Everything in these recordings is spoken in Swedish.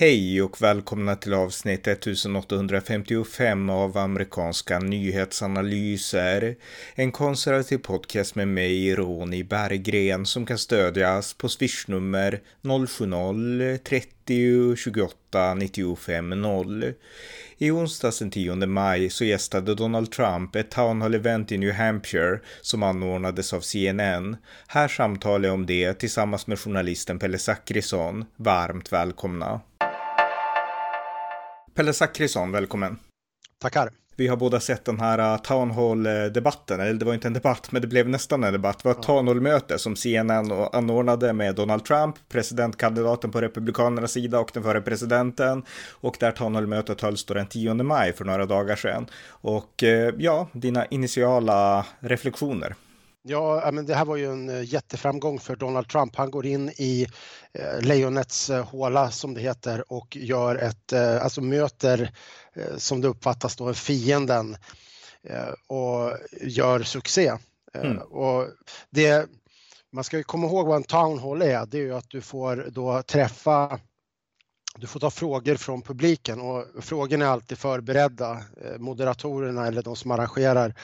Hej och välkomna till avsnitt 1855 av amerikanska nyhetsanalyser. En konservativ podcast med mig, Ronny Berggren, som kan stödjas på swishnummer 070-30 28 95 0. I onsdags den 10 maj så gästade Donald Trump ett town hall-event i New Hampshire som anordnades av CNN. Här samtalar jag om det tillsammans med journalisten Pelle Zackrisson. Varmt välkomna! Pelle Zackrisson, välkommen. Tackar. Vi har båda sett den här uh, Town Hall-debatten, eller det var inte en debatt, men det blev nästan en debatt. Det var ett Town Hall-möte som CNN anordnade med Donald Trump, presidentkandidaten på Republikanernas sida och den förre presidenten. Och där Town Hall-mötet hölls då den 10 maj för några dagar sedan. Och uh, ja, dina initiala reflektioner. Ja, men det här var ju en eh, jätteframgång för Donald Trump. Han går in i eh, lejonets eh, håla som det heter och gör ett, alltså möter som det uppfattas då fienden och gör succé. Mm. Och det, man ska ju komma ihåg vad en town hall är. Det är ju att du får då träffa du får ta frågor från publiken och frågorna är alltid förberedda. Moderatorerna eller de som arrangerar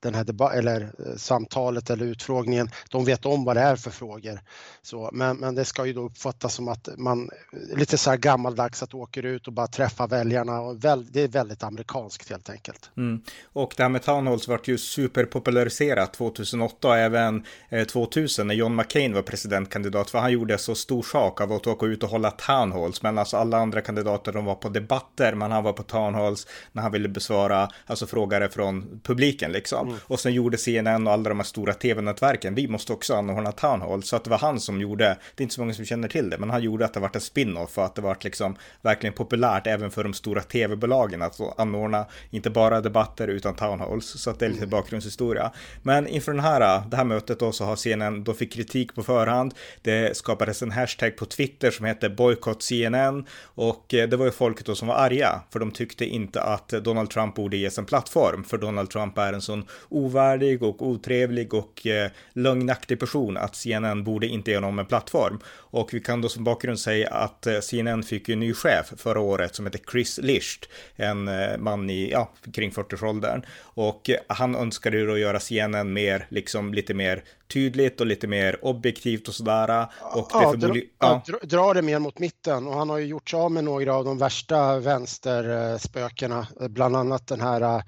den här eller eh, samtalet eller utfrågningen, de vet om vad det är för frågor. Så, men, men det ska ju då uppfattas som att man, eh, lite så här gammaldags att åker ut och bara träffar väljarna och väl, det är väldigt amerikanskt helt enkelt. Mm. Och det här med Town vart ju superpopulariserat 2008 och även eh, 2000 när John McCain var presidentkandidat för han gjorde så stor sak av att åka ut och hålla Town men alltså alla andra kandidater de var på debatter men han var på Town när han ville besvara alltså frågare från publiken liksom. Mm. Och sen gjorde CNN och alla de här stora tv-nätverken, vi måste också anordna Town Hall. Så att det var han som gjorde, det är inte så många som känner till det, men han gjorde att det vart en spin-off och att det vart liksom verkligen populärt även för de stora tv-bolagen att anordna inte bara debatter utan Town Halls. Så att det är lite mm. bakgrundshistoria. Men inför den här, det här mötet då så har CNN, då fick kritik på förhand. Det skapades en hashtag på Twitter som hette Boycott CNN och eh, det var ju folket då som var arga för de tyckte inte att Donald Trump borde ges en plattform för Donald Trump är en sån ovärdig och otrevlig och eh, lögnaktig person att CNN borde inte ge honom en plattform. Och vi kan då som bakgrund säga att eh, CNN fick ju en ny chef förra året som heter Chris Licht, en eh, man i, ja, kring 40-årsåldern. Och eh, han önskade ju då göra CNN mer, liksom lite mer tydligt och lite mer objektivt och sådär. Och ja, det dra, ja. dra, dra det mer mot mitten och han har ju gjort sig av med några av de värsta vänsterspökena, bland annat den här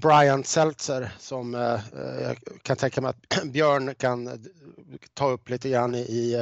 Brian Seltzer som uh, jag kan tänka mig att Björn kan ta upp lite grann i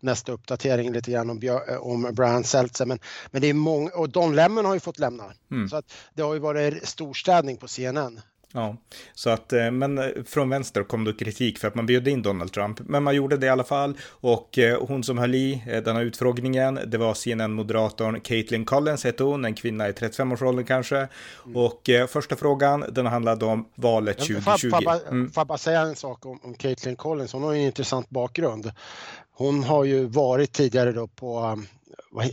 nästa uppdatering lite grann om, Björn, om Brian Seltzer. Men, men det är många, och Don Lemon har ju fått lämna. Mm. Så att det har ju varit storstädning på CNN. Ja, så att, eh, men eh, från vänster kom då kritik för att man bjöd in Donald Trump. Men man gjorde det i alla fall. Och eh, hon som höll i den här utfrågningen, det var CNN-moderatorn Caitlin Collins hette hon, en kvinna i 35-årsåldern kanske. Mm. Och första frågan, den handlade om valet 2020. Får jag, mm. får jag bara säga en sak om, om Caitlin Collins? Hon har en intressant bakgrund. Hon har ju varit tidigare då på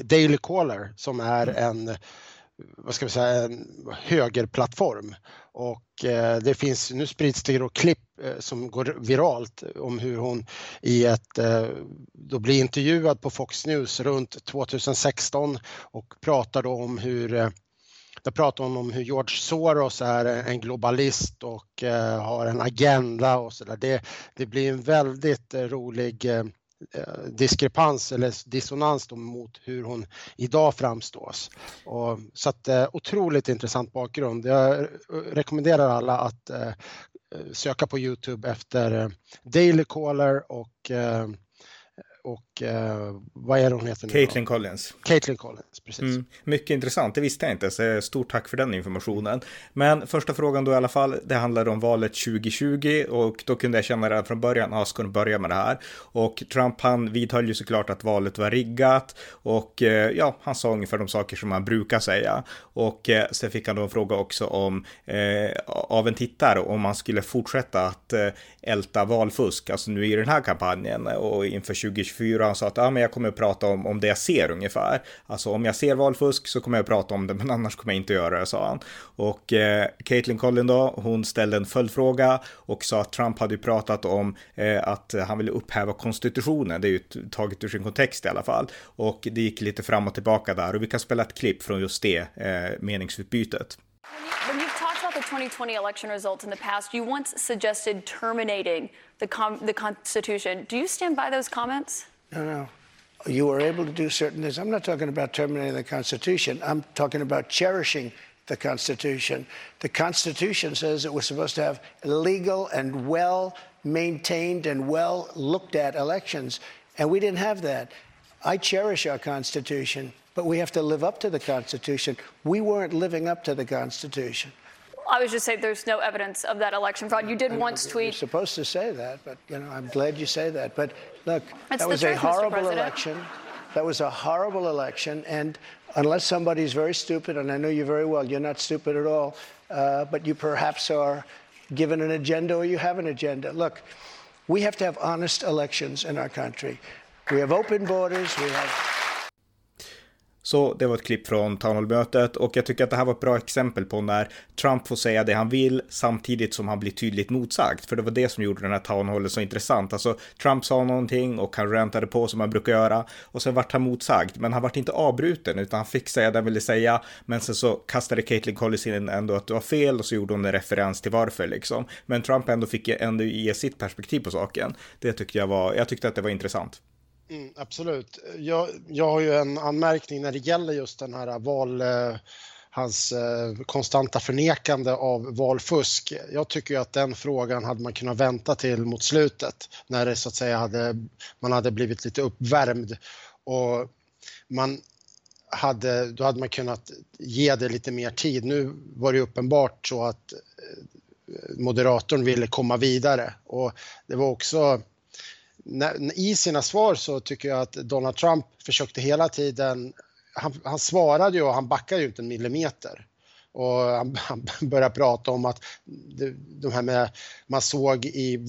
Daily Caller som är mm. en vad ska vi säga, en högerplattform. Och eh, det finns, nu sprids det då klipp eh, som går viralt om hur hon i ett, eh, då blir intervjuad på Fox News runt 2016 och pratar då om hur där pratar hon om hur George Soros är en globalist och har en agenda och så där. Det, det blir en väldigt rolig Eh, diskrepans eller dissonans mot hur hon idag framstås. Och, så att eh, otroligt intressant bakgrund. Jag rekommenderar alla att eh, söka på Youtube efter Daily Caller och och eh, vad är det hon heter nu? Caitlin Collins. Caitlin Collins, precis. Mm, mycket intressant, det visste jag inte, så stort tack för den informationen. Men första frågan då i alla fall, det handlade om valet 2020 och då kunde jag känna redan från början, ja, ska du börja med det här? Och Trump han vidhöll ju såklart att valet var riggat och eh, ja, han sa ungefär de saker som han brukar säga. Och eh, sen fick han då en fråga också om, eh, av en tittare, om man skulle fortsätta att eh, älta valfusk, alltså nu i den här kampanjen och inför 2024 TV24 och han sa att ah, men jag kommer att prata om, om det jag ser ungefär. Alltså om jag ser valfusk så kommer jag att prata om det, men annars kommer jag inte göra det, sa han. Och eh, Caitlin Collin då, hon ställde en följdfråga och sa att Trump hade pratat om eh, att han ville upphäva konstitutionen. Det är ju taget ur sin kontext i alla fall. Och det gick lite fram och tillbaka där och vi kan spela ett klipp från just det eh, meningsutbytet. Mm. 2020 election results in the past, you once suggested terminating the, the Constitution. Do you stand by those comments? No, no. You were able to do certain things. I'm not talking about terminating the Constitution. I'm talking about cherishing the Constitution. The Constitution says that we're supposed to have legal and well maintained and well looked at elections, and we didn't have that. I cherish our Constitution, but we have to live up to the Constitution. We weren't living up to the Constitution. I was just saying there's no evidence of that election fraud. You did I once tweet. You're supposed to say that, but you know, I'm glad you say that. But look, it's that was truth, a horrible election. That was a horrible election, and unless somebody's very stupid, and I know you very well, you're not stupid at all, uh, but you perhaps are given an agenda or you have an agenda. Look, we have to have honest elections in our country. We have open borders. We have Så det var ett klipp från Townhall-mötet och jag tycker att det här var ett bra exempel på när Trump får säga det han vill samtidigt som han blir tydligt motsagt. För det var det som gjorde den här Townhallen så intressant. Alltså Trump sa någonting och han rantade på som han brukar göra och sen vart han motsagd. Men han vart inte avbruten utan han fick säga det han ville säga. Men sen så kastade Caitlin Collins in ändå att det var fel och så gjorde hon en referens till varför liksom. Men Trump ändå fick ändå ge sitt perspektiv på saken. Det tyckte jag var, jag tyckte att det var intressant. Mm, absolut. Jag, jag har ju en anmärkning när det gäller just den här val, eh, hans eh, konstanta förnekande av valfusk. Jag tycker ju att den frågan hade man kunnat vänta till mot slutet när det så att säga hade, man hade blivit lite uppvärmd och man hade, då hade man kunnat ge det lite mer tid. Nu var det uppenbart så att eh, moderatorn ville komma vidare och det var också i sina svar så tycker jag att Donald Trump försökte hela tiden, han, han svarade ju och han backade ju inte en millimeter. Och han, han började prata om att de här med, man såg i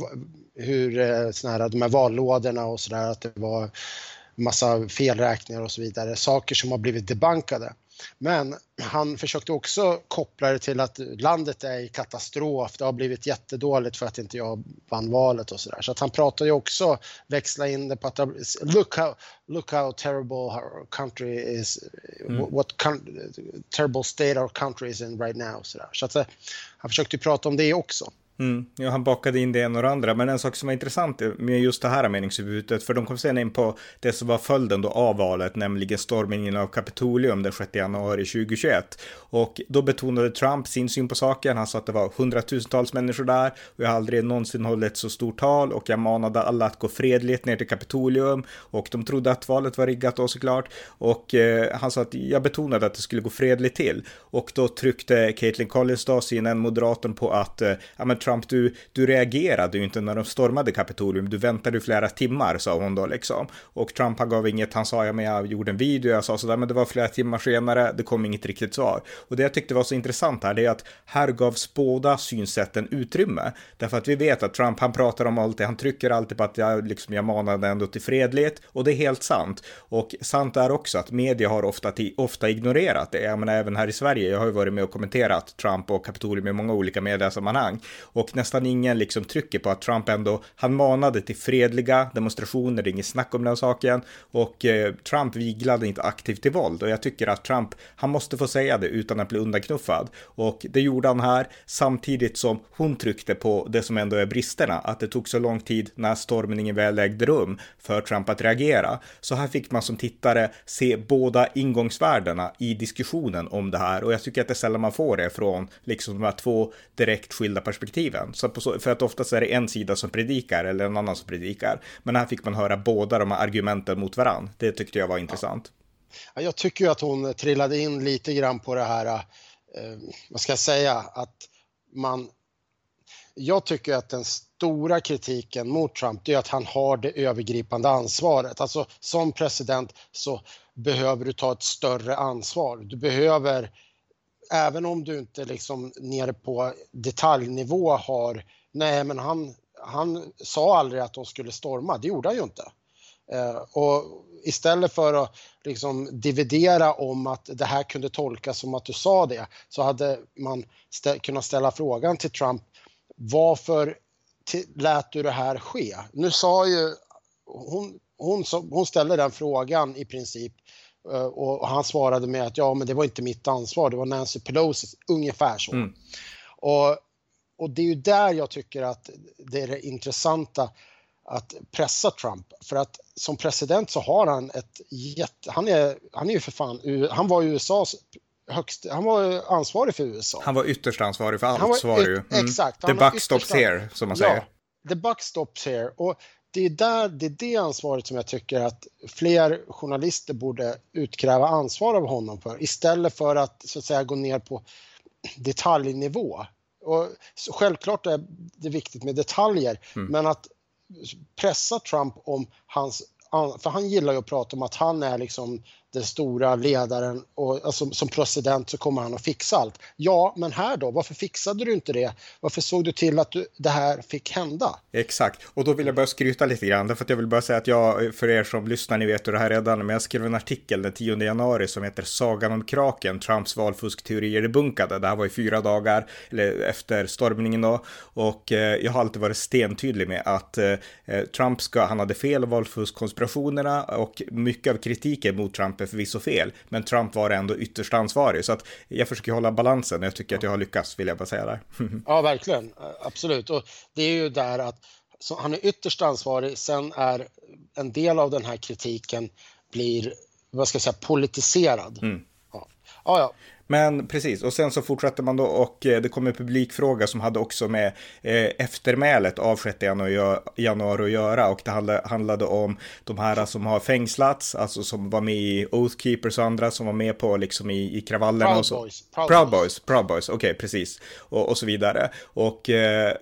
hur eh, såna här, de här vallådorna och sådär att det var massa felräkningar och så vidare, saker som har blivit debankade. Men han försökte också koppla det till att landet är i katastrof. Det har blivit jättedåligt för att inte jag vann valet och sådär. Så att han pratade ju också, växla in det på att look how, look how terrible our country is, mm. what terrible state our country is in right now. Så, så att eh, han försökte prata om det också. Mm. Ja, han bakade in det ena och det andra. Men en sak som var intressant med just det här meningsutbytet, för de kom sen in på det som var följden då av valet, nämligen stormningen av Kapitolium den 6 januari 2021. Och då betonade Trump sin syn på saken. Han sa att det var hundratusentals människor där och jag har aldrig någonsin hållit ett så stort tal och jag manade alla att gå fredligt ner till Kapitolium och de trodde att valet var riggat då såklart. Och eh, han sa att jag betonade att det skulle gå fredligt till och då tryckte Caitlin Collins då, CNN moderatorn på att eh, ja, men Trump, du, du reagerade ju inte när de stormade Kapitolium, du väntade flera timmar, sa hon då liksom. Och Trump han gav inget, han sa ja men jag gjorde en video, jag sa sådär, men det var flera timmar senare, det kom inget riktigt svar. Och det jag tyckte var så intressant här, det är att här gavs båda synsätten utrymme. Därför att vi vet att Trump, han pratar om allt det, han trycker alltid på att jag, liksom, jag manade ändå till fredlighet, och det är helt sant. Och sant är också att media har ofta, ofta ignorerat det, jag menar även här i Sverige, jag har ju varit med och kommenterat Trump och Kapitolium i många olika mediesammanhang. Och nästan ingen liksom trycker på att Trump ändå, han manade till fredliga demonstrationer, det är inget snack om den saken. Och eh, Trump viglade inte aktivt till våld. Och jag tycker att Trump, han måste få säga det utan att bli undanknuffad. Och det gjorde han här, samtidigt som hon tryckte på det som ändå är bristerna, att det tog så lång tid när stormningen väl ägde rum för Trump att reagera. Så här fick man som tittare se båda ingångsvärdena i diskussionen om det här. Och jag tycker att det är sällan man får det från liksom de här två direkt skilda perspektiven kyrkan. Så, så för att oftast är det en sida som predikar eller en annan som predikar. Men här fick man höra båda de här argumenten mot varann. Det tyckte jag var intressant. Ja, jag tycker ju att hon trillade in lite grann på det här, eh, vad ska jag säga, att man jag tycker att den stora kritiken mot Trump det är att han har det övergripande ansvaret. Alltså som president så behöver du ta ett större ansvar. Du behöver även om du inte liksom nere på detaljnivå har, nej men han, han sa aldrig att de skulle storma, det gjorde han ju inte. Eh, och istället för att liksom dividera om att det här kunde tolkas som att du sa det så hade man stä kunnat ställa frågan till Trump varför lät du det här ske? Nu sa ju hon, hon, hon ställde den frågan i princip eh, och han svarade med att ja, men det var inte mitt ansvar, det var Nancy Pelosi, ungefär så. Mm. Och, och det är ju där jag tycker att det är det intressanta att pressa Trump. För att som president så har han ett jätte... Han är, han är ju för fan... Han var USAs högst... Han var ansvarig för USA. Han var ytterst ansvarig för allt, han var, så var det ju. Mm. Exakt. The buck stops here, som man säger. Ja, the buck stops here. Och det är, där, det är det ansvaret som jag tycker att fler journalister borde utkräva ansvar av honom för istället för att så att säga gå ner på detaljnivå. Och självklart är det viktigt med detaljer, mm. men att pressa Trump om hans för han gillar ju att prata om att han är liksom den stora ledaren och alltså, som president så kommer han att fixa allt. Ja, men här då? Varför fixade du inte det? Varför såg du till att du, det här fick hända? Exakt, och då vill jag bara skryta lite grann, därför att jag vill bara säga att jag, för er som lyssnar, ni vet hur det här redan, men jag skrev en artikel den 10 januari som heter Sagan om kraken, Trumps valfuskteorier debunkade. Det här var i fyra dagar, eller efter stormningen då, och eh, jag har alltid varit stentydlig med att eh, Trump ska, han hade fel valfuskkonspirationerna och mycket av kritiken mot Trump är förvisso fel, men Trump var ändå ytterst ansvarig. Så att jag försöker hålla balansen. Jag tycker att jag har lyckats, vill jag bara säga där. ja, verkligen. Absolut. Och det är ju där att han är ytterst ansvarig. Sen är en del av den här kritiken blir, vad ska jag säga, politiserad. Mm. Ja. Ja, ja. Men precis, och sen så fortsatte man då och eh, det kom en publikfråga som hade också med eh, eftermälet av 6 januari att göra och det handlade om de här som har fängslats, alltså som var med i Oath Keepers och andra som var med på liksom i, i kravallerna. Proud och så. Boys. Proud, Proud Boys. Proud Boys, okej, okay, precis. Och, och så vidare. Och eh,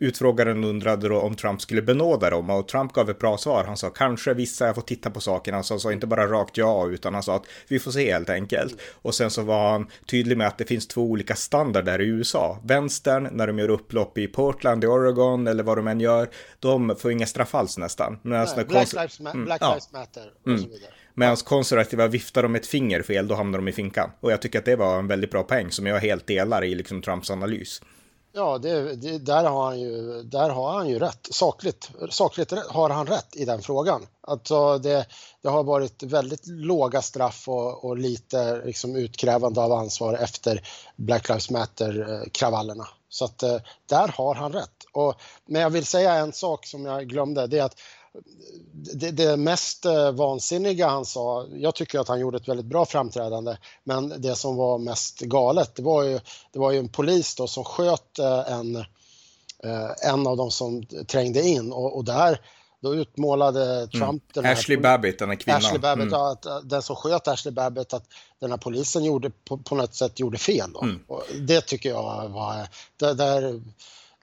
utfrågaren undrade då om Trump skulle benåda dem och Trump gav ett bra svar. Han sa kanske vissa, jag får titta på sakerna. Han sa inte bara rakt ja, utan han sa att vi får se helt enkelt. Och sen så var han tydlig med att det finns två olika standarder i USA. Vänstern, när de gör upplopp i Portland, i Oregon eller vad de än gör, de får inga straff alls nästan. Nej, Black, lives, ma mm, Black ja. lives, Matter och mm. så vidare. Medan konservativa viftar de ett finger fel, då hamnar de i finkan. Och jag tycker att det var en väldigt bra poäng som jag helt delar i liksom Trumps analys. Ja, det, det, där, har han ju, där har han ju rätt. Sakligt, sakligt har han rätt i den frågan. Alltså det, det har varit väldigt låga straff och, och lite liksom utkrävande av ansvar efter Black Lives Matter-kravallerna. Så att eh, där har han rätt. Och, men jag vill säga en sak som jag glömde, det är att det, det, mest eh, vansinniga han sa, jag tycker att han gjorde ett väldigt bra framträdande, men det som var mest galet, det var ju, det var ju en polis då som sköt eh, en, eh, en av dem som trängde in och, och där då utmålade mm. Trump mm. den här... Ashley Babbitt, den här kvinnan. Ashley Babbitt, mm. att, den som sköt Ashley Babbitt, att den här polisen gjorde på, på något sätt gjorde fel. Då. Mm. det tycker jag var... Det, där,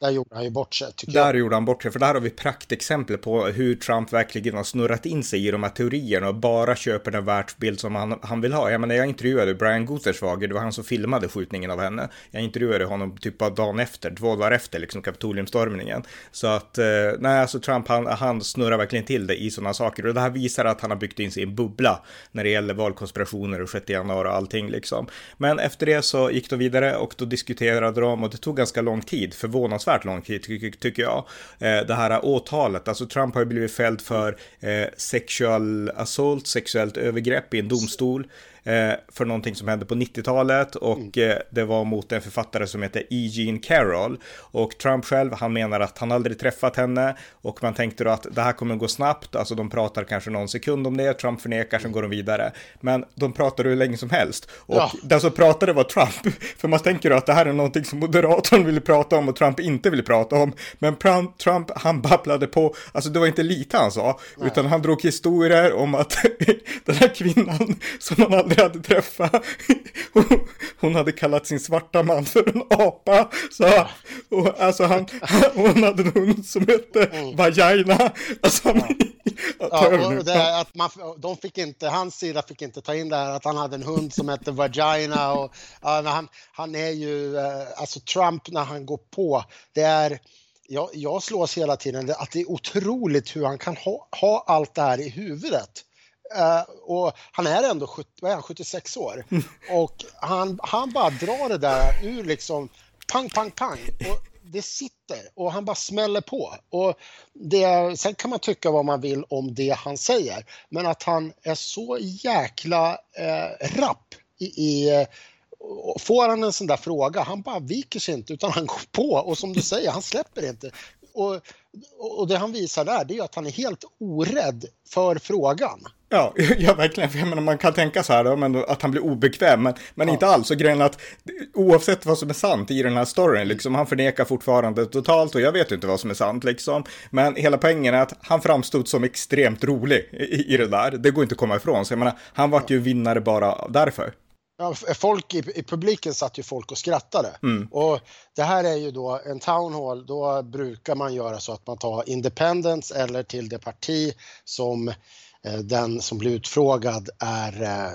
där gjorde han ju bort sig. Där jag. gjorde han bort sig, för där har vi praktexempel på hur Trump verkligen har snurrat in sig i de här teorierna och bara köper den världsbild som han, han vill ha. Jag menar, jag intervjuade Brian Guterswager, det var han som filmade skjutningen av henne. Jag intervjuade honom typ bara dagen efter, två dagar efter liksom Kapitoliumstormningen. Så att, eh, nej, alltså Trump, han, han snurrar verkligen till det i sådana saker och det här visar att han har byggt in sig i en bubbla när det gäller valkonspirationer och 6 januari och allting liksom. Men efter det så gick de vidare och då diskuterade de och det tog ganska lång tid, förvånansvärt fruktansvärt lång tid tycker jag. Eh, det här åtalet, alltså Trump har ju blivit fälld för eh, sexual assault, sexuellt övergrepp i en domstol eh, för någonting som hände på 90-talet och mm. eh, det var mot en författare som heter E. Jean Carroll. Och Trump själv, han menar att han aldrig träffat henne och man tänkte då att det här kommer gå snabbt, alltså de pratar kanske någon sekund om det, Trump förnekar, sen går de vidare. Men de pratar hur länge som helst och ja. den som pratade var Trump, för man tänker då att det här är någonting som Moderaterna ville prata om och Trump inte ville prata om. Men Trump, han babblade på, alltså det var inte lite han sa, Nej. utan han drog historier om att den här kvinnan som han aldrig aldrig hade träffat. Hon hade kallat sin svarta man för en apa. Så, och, alltså han, hon hade en hund som hette mm. Vagina. Alltså, han, ja, och det, att man, de fick inte, hans sida fick inte ta in det här att han hade en hund som hette Vagina. Och, ja, han, han är ju, eh, alltså Trump när han går på, det är jag, jag slås hela tiden att det är otroligt hur han kan ha, ha allt det här i huvudet. Uh, och han är ändå 70, är han, 76 år och han, han bara drar det där ur liksom pang, pang, pang. Och det sitter och han bara smäller på. Och det, sen kan man tycka vad man vill om det han säger, men att han är så jäkla eh, rapp i, i Får han en sån där fråga, han bara viker sig inte utan han går på och som du säger, han släpper inte. Och, och det han visar där, det är att han är helt orädd för frågan. Ja, ja verkligen. Jag menar, man kan tänka så här då, men att han blir obekväm, men, men ja. inte alls. Och grejen att oavsett vad som är sant i den här storyn, liksom, han förnekar fortfarande totalt och jag vet inte vad som är sant liksom. Men hela poängen är att han framstod som extremt rolig i, i det där. Det går inte att komma ifrån. Så jag menar, han vart ju vinnare bara därför. Ja, folk i, i, publiken satt ju folk och skrattade. Mm. Och det här är ju då en town hall, då brukar man göra så att man tar independence eller till det parti som den som blir utfrågad är, eh,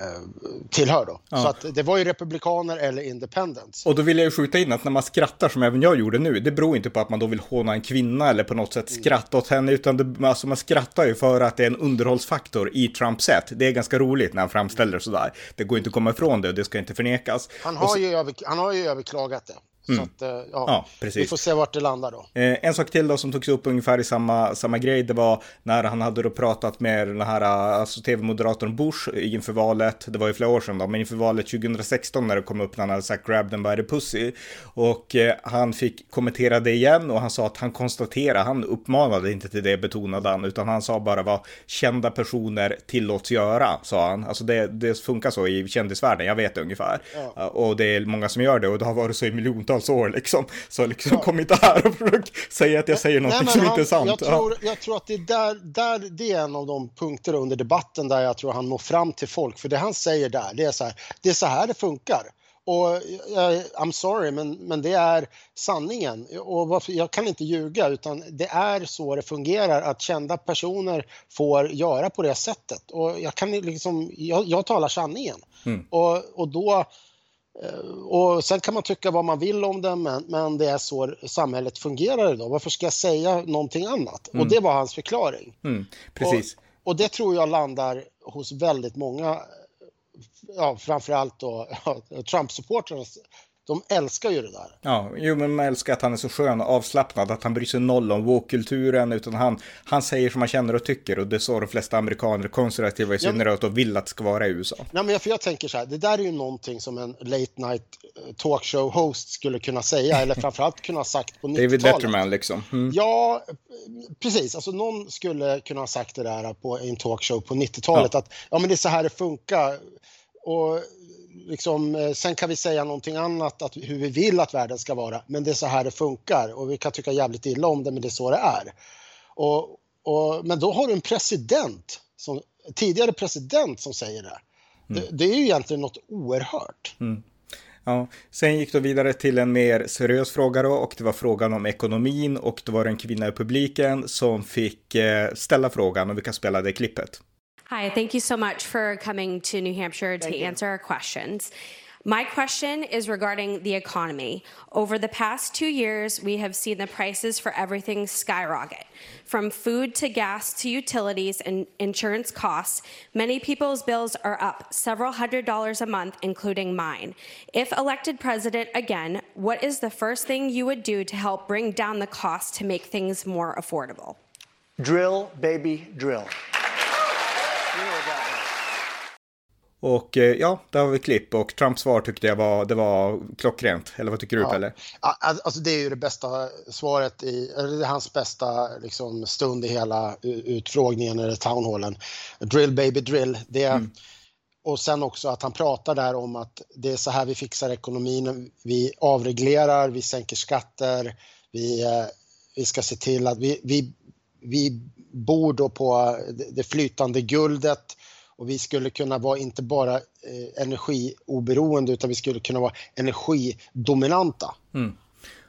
tillhör då. Ja. Så att det var ju republikaner eller independents. Och då vill jag ju skjuta in att när man skrattar som även jag gjorde nu, det beror inte på att man då vill håna en kvinna eller på något sätt mm. skratta åt henne, utan det, alltså man skrattar ju för att det är en underhållsfaktor i Trumps sätt. Det är ganska roligt när han framställer det sådär. Det går inte att komma ifrån det och det ska inte förnekas. Han har, så... ju, över, han har ju överklagat det. Mm. Så att, eh, ja, ja, precis. Vi får se vart det landar då. Eh, en sak till då som togs upp ungefär i samma, samma grej, det var när han hade då pratat med den här alltså tv-moderatorn Bush inför valet, det var ju flera år sedan då, men inför valet 2016 när det kom upp när han hade sagt grab them by the pussy. Och eh, han fick kommentera det igen och han sa att han konstaterade, han uppmanade inte till det betonade han, utan han sa bara vad kända personer tillåts göra, sa han. Alltså det, det funkar så i kändisvärlden, jag vet det ungefär. Ja. Och det är många som gör det och det har varit så i miljontals hundratals år liksom. Så liksom ja. kom inte här och försök säga att jag säger något som inte är sant. Jag tror, jag tror att det är där, där, det är en av de punkter under debatten där jag tror han når fram till folk. För det han säger där, det är så här, det är så här det funkar. Och I'm sorry, men, men det är sanningen. Och varför, jag kan inte ljuga, utan det är så det fungerar att kända personer får göra på det sättet. Och jag kan liksom, jag, jag talar sanningen. Mm. Och, och då och sen kan man tycka vad man vill om det, men, men det är så samhället fungerar idag. Varför ska jag säga någonting annat? Mm. Och det var hans förklaring. Mm, precis. Och, och, det tror jag landar hos väldigt många, ja, framförallt då Trump-supportrarna de älskar ju det där. Ja, jo, men man älskar att han är så skön och avslappnad, att han bryr sig noll om woke-kulturen, utan han, han säger som han känner och tycker, och det är så de flesta amerikaner, konservativa i synnerhet, och vill att det ska vara i USA. Nej, men för jag tänker så här, det där är ju någonting som en late night eh, talkshow-host skulle kunna säga, eller framförallt kunna ha sagt på 90-talet. David Letterman liksom. Mm. Ja, precis, alltså någon skulle kunna ha sagt det där på en talkshow på 90-talet, ja. att ja, men det är så här det funkar. Och liksom, eh, sen kan vi säga någonting annat, att, hur vi vill att världen ska vara, men det är så här det funkar och vi kan tycka jävligt illa om det, men det är så det är. Och, och, men då har du en president, som, tidigare president som säger det. Mm. det. Det, är ju egentligen något oerhört. Mm. Ja, sen gick det vidare till en mer seriös fråga då och det var frågan om ekonomin och då var det en kvinna i publiken som fick eh, ställa frågan och vi kan spela det klippet. Hi, thank you so much for coming to New Hampshire thank to you. answer our questions. My question is regarding the economy. Over the past two years, we have seen the prices for everything skyrocket. From food to gas to utilities and insurance costs, many people's bills are up several hundred dollars a month, including mine. If elected president again, what is the first thing you would do to help bring down the cost to make things more affordable? Drill, baby, drill. Och eh, ja, där har vi klipp och Trumps svar tyckte jag var, det var klockrent. Eller vad tycker du ja. Pelle? Alltså det är ju det bästa svaret i, eller det är hans bästa liksom, stund i hela utfrågningen eller townhallen. Drill baby drill. Det, mm. Och sen också att han pratar där om att det är så här vi fixar ekonomin. Vi avreglerar, vi sänker skatter, vi, eh, vi ska se till att vi, vi, vi bor då på det flytande guldet och vi skulle kunna vara inte bara eh, energioberoende utan vi skulle kunna vara energidominanta. Mm.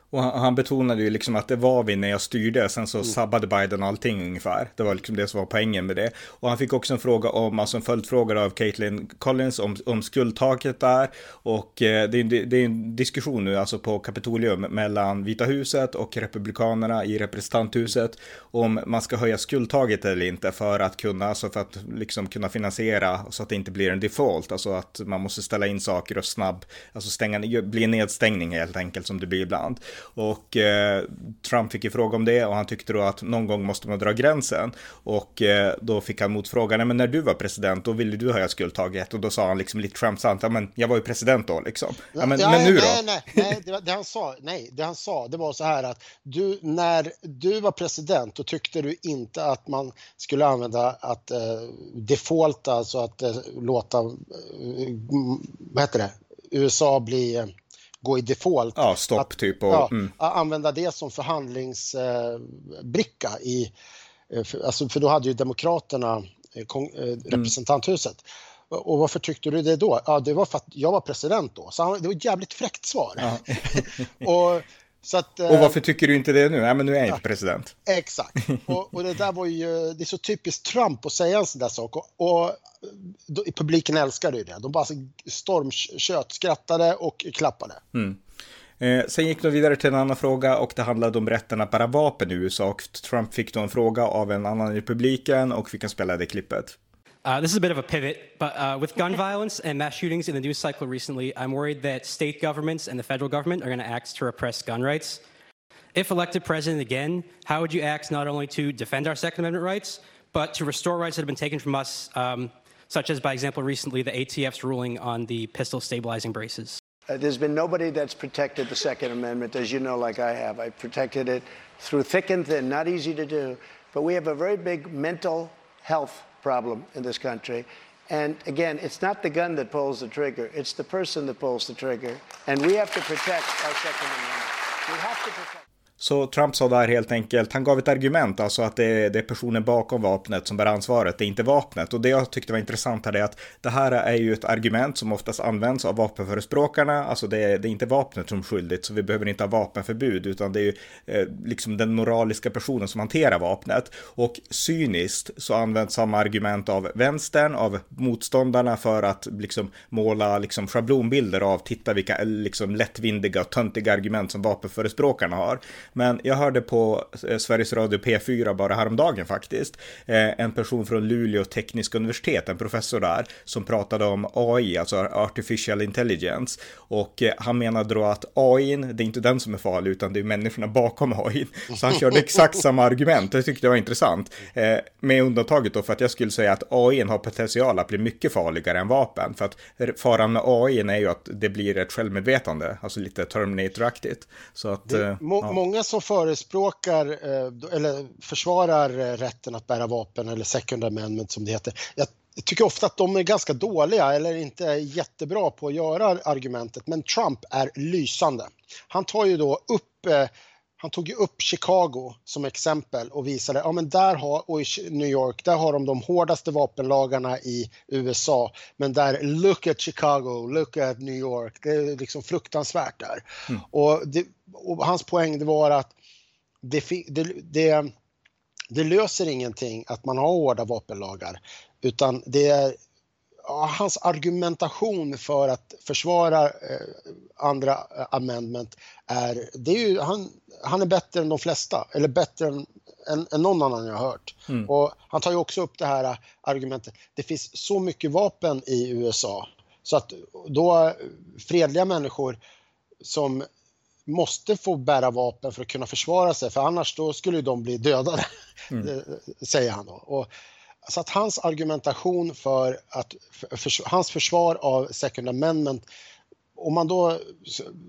Och han, han, betonade ju liksom att det var vi när jag styrde, sen så mm. sabbade Biden allting ungefär. Det var liksom det som var poängen med det. Och han fick också en fråga om, alltså en följdfråga av Caitlin Collins om, om skuldtaket där. Och eh, det, är, det är en diskussion nu alltså på Kapitolium mellan Vita huset och Republikanerna i representanthuset om man ska höja skuldtaget eller inte för att kunna, alltså för att liksom kunna finansiera så att det inte blir en default, alltså att man måste ställa in saker och snabb, alltså stänga, bli nedstängning helt enkelt som det blir ibland. Och eh, Trump fick ju fråga om det och han tyckte då att någon gång måste man dra gränsen. Och eh, då fick han motfrågan, men när du var president då ville du höja skuldtaget och då sa han liksom lite Trump-sant, ja men jag var ju president då liksom. Ja, men, ja, men nu då? Nej, nej, nej det, det, han sa, nej, det han sa, det var så här att du, när du var president då tyckte du inte att man skulle använda att eh, defaulta, alltså att eh, låta, eh, vad heter det, USA bli eh, gå i default. Ja, stopp att, typ. Och, ja, mm. Använda det som förhandlingsbricka eh, i, eh, för, alltså, för då hade ju Demokraterna eh, mm. representanthuset. Och varför tyckte du det då? Ja, det var för att jag var president då. Så han, det var ett jävligt fräckt svar. Ja. och att, och varför tycker du inte det nu? Nej, men nu är jag ja, inte president. Exakt. Och, och, det där var ju, det är så typiskt Trump att säga en sån där sak. Och, och då, publiken älskade ju det. De bara stormkött, skrattade och klappade. Mm. Eh, sen gick de vidare till en annan fråga och det handlade om rätten att bära vapen i USA. Och Trump fick då en fråga av en annan republiken och vi kan spela det klippet. Uh, this is a bit of a pivot, but uh, with gun violence and mass shootings in the news cycle recently, I'm worried that state governments and the federal government are going to act to repress gun rights. If elected president again, how would you act not only to defend our Second Amendment rights, but to restore rights that have been taken from us, um, such as, by example, recently the ATF's ruling on the pistol stabilizing braces? Uh, there's been nobody that's protected the Second Amendment, as you know, like I have. I protected it through thick and thin, not easy to do. But we have a very big mental health problem in this country. And again, it's not the gun that pulls the trigger, it's the person that pulls the trigger. And we have to protect our Second Amendment. We have to protect. Så Trump sa där helt enkelt, han gav ett argument, alltså att det är, det är personen bakom vapnet som bär ansvaret, det är inte vapnet. Och det jag tyckte var intressant här är att det här är ju ett argument som oftast används av vapenförespråkarna, alltså det är, det är inte vapnet som är skyldigt, så vi behöver inte ha vapenförbud, utan det är ju eh, liksom den moraliska personen som hanterar vapnet. Och cyniskt så används samma argument av vänstern, av motståndarna för att liksom måla liksom schablonbilder av, titta vilka eh, liksom lättvindiga och töntiga argument som vapenförespråkarna har. Men jag hörde på eh, Sveriges Radio P4 bara häromdagen faktiskt, eh, en person från Luleå tekniska universitet, en professor där, som pratade om AI, alltså artificial intelligence. Och eh, han menade då att AI, det är inte den som är farlig, utan det är människorna bakom AI. Så han körde exakt samma argument, det tyckte jag var intressant. Med undantaget då för att jag skulle säga att AI har potential att bli mycket farligare än vapen. För att faran med AI är ju att det blir ett självmedvetande, alltså lite Terminator-aktigt. Så att... Det, må, ja. Många som förespråkar eh, eller försvarar eh, rätten att bära vapen eller second amendment som det heter. Jag tycker ofta att de är ganska dåliga eller inte jättebra på att göra argumentet, men Trump är lysande. Han tar ju då upp eh, han tog ju upp Chicago som exempel och visade, ja men där har, och i New York, där har de de hårdaste vapenlagarna i USA. Men där, look at Chicago, look at New York, det är liksom fruktansvärt där. Mm. Och, det, och, hans poäng det var att det, det, det, det löser ingenting att man har hårda vapenlagar, utan det är hans argumentation för att försvara eh, andra eh, amendment är, det är ju, han, han är bättre än de flesta, eller bättre än, än, än någon annan jag har hört. Mm. Och han tar ju också upp det här argumentet, det finns så mycket vapen i USA så att då fredliga människor som måste få bära vapen för att kunna försvara sig, för annars då skulle de bli dödade, mm. säger han då. Och så att hans argumentation för att för, hans försvar av Second Amendment om man då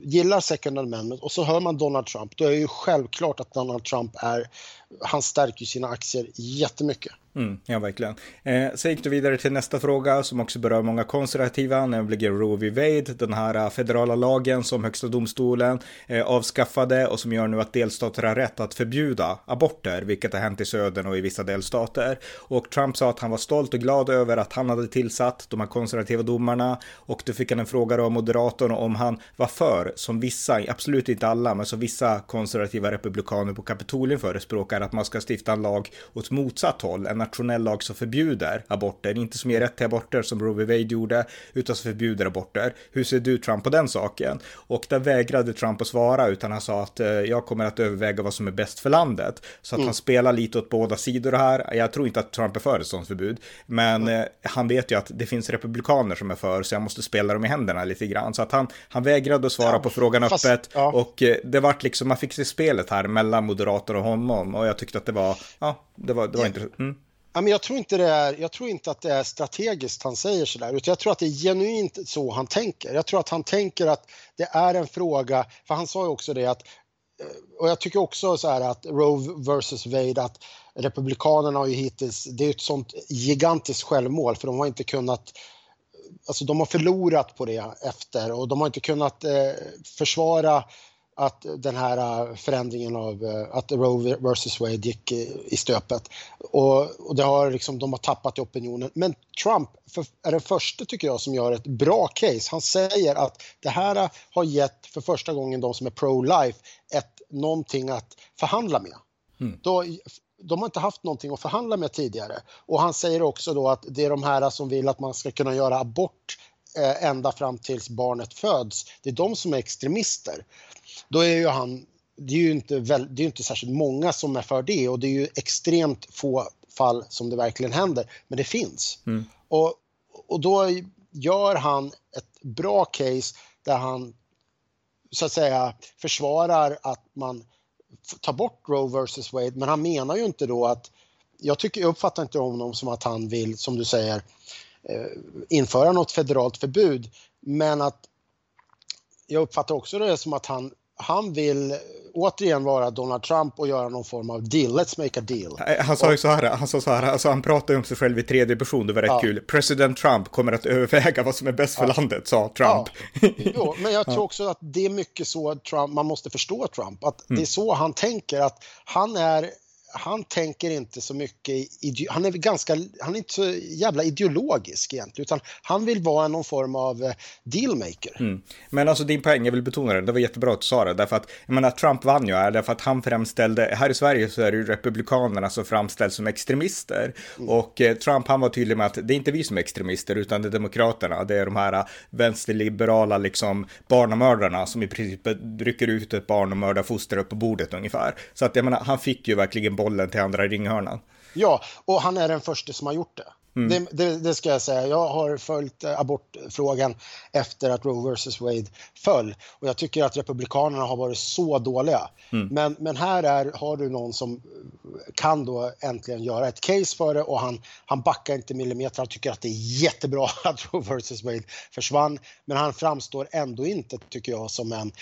gillar Second Amendment och så hör man Donald Trump, då är det ju självklart att Donald Trump är han stärker sina aktier jättemycket. Mm, ja, verkligen. Eh, sen gick du vidare till nästa fråga som också berör många konservativa, nämligen Roe v. Wade, den här eh, federala lagen som högsta domstolen eh, avskaffade och som gör nu att delstater har rätt att förbjuda aborter, vilket har hänt i södern och i vissa delstater. Och Trump sa att han var stolt och glad över att han hade tillsatt de här konservativa domarna och då fick han en fråga av moderatorn om han var för, som vissa, absolut inte alla, men som vissa konservativa republikaner på Kapitolien förespråkar, att man ska stifta en lag åt motsatt håll, en nationell lag som förbjuder aborter, inte som ger rätt till aborter som Roe v. Wade gjorde, utan som förbjuder aborter. Hur ser du Trump på den saken? Och där vägrade Trump att svara, utan han sa att eh, jag kommer att överväga vad som är bäst för landet. Så att mm. han spelar lite åt båda sidor här. Jag tror inte att Trump är för ett sådant förbud, men mm. han vet ju att det finns republikaner som är för, så jag måste spela dem i händerna lite grann. Så att han, han vägrade att svara ja, på frågan fast, öppet ja. och eh, det vart liksom, man fick se spelet här mellan moderater och honom och jag tyckte att det var, ja, det var, det var ja. intressant. Mm. Ja, men jag, tror inte det är, jag tror inte att det är strategiskt han säger sådär, utan jag tror att det är genuint så han tänker. Jag tror att han tänker att det är en fråga, för han sa ju också det att, eh, och jag tycker också så här att Roe versus Wade, att Republikanerna har ju hittills, det är ett sånt gigantiskt självmål för de har inte kunnat Alltså de har förlorat på det efter och de har inte kunnat eh, försvara att den här äh, förändringen av äh, att Roe vs Wade gick i stöpet. Och, och det har liksom, de har tappat i opinionen. Men Trump är den första tycker jag som gör ett bra case. Han säger att det här äh, har gett för första gången de som är pro-life ett, någonting att förhandla med. Mm. Då, de har inte haft någonting att förhandla med tidigare. Och han säger också då att det är de här som vill att man ska kunna göra abort ända fram tills barnet föds. Det är de som är extremister då är ju han, det är ju inte, väl, det är inte särskilt många som är för det och det är ju extremt få fall som det verkligen händer, men det finns. Mm. Och, och då gör han ett bra case där han så att säga försvarar att man tar bort Roe vs Wade, men han menar ju inte då att jag, tycker, jag uppfattar inte honom som att han vill, som du säger, eh, införa något federalt förbud, men att jag uppfattar också det som att han han vill återigen vara Donald Trump och göra någon form av deal. Let's make a deal. Han sa ju så här, han sa så här, alltså han pratar ju om sig själv i tredje person, det var rätt ja. kul. President Trump kommer att överväga vad som är bäst för ja. landet, sa Trump. Ja. Jo, men jag tror också att det är mycket så Trump, man måste förstå Trump, att mm. det är så han tänker, att han är han tänker inte så mycket, han är ganska, han är inte så jävla ideologisk egentligen, utan han vill vara någon form av eh, dealmaker. Mm. Men alltså din poäng, jag vill betona det, det var jättebra att du sa det, därför att jag menar, Trump vann ju här, därför att han framställde, här i Sverige så är det ju republikanerna som framställs som extremister. Mm. Och eh, Trump han var tydlig med att det är inte vi som är extremister, utan det är demokraterna, det är de här eh, vänsterliberala liksom barnamördarna som i princip rycker ut ett barn och mördar foster upp på bordet ungefär. Så att jag menar, han fick ju verkligen bollen till andra ringhörnan. Ja, och han är den första som har gjort det. Mm. Det, det, det, ska jag säga. Jag har följt eh, abortfrågan efter att Roe vs Wade föll och jag tycker att Republikanerna har varit så dåliga. Mm. Men, men här är, har du någon som kan då äntligen göra ett case för det och han, han backar inte millimeter. Han tycker att det är jättebra att Roe vs Wade försvann, men han framstår ändå inte, tycker jag, som en,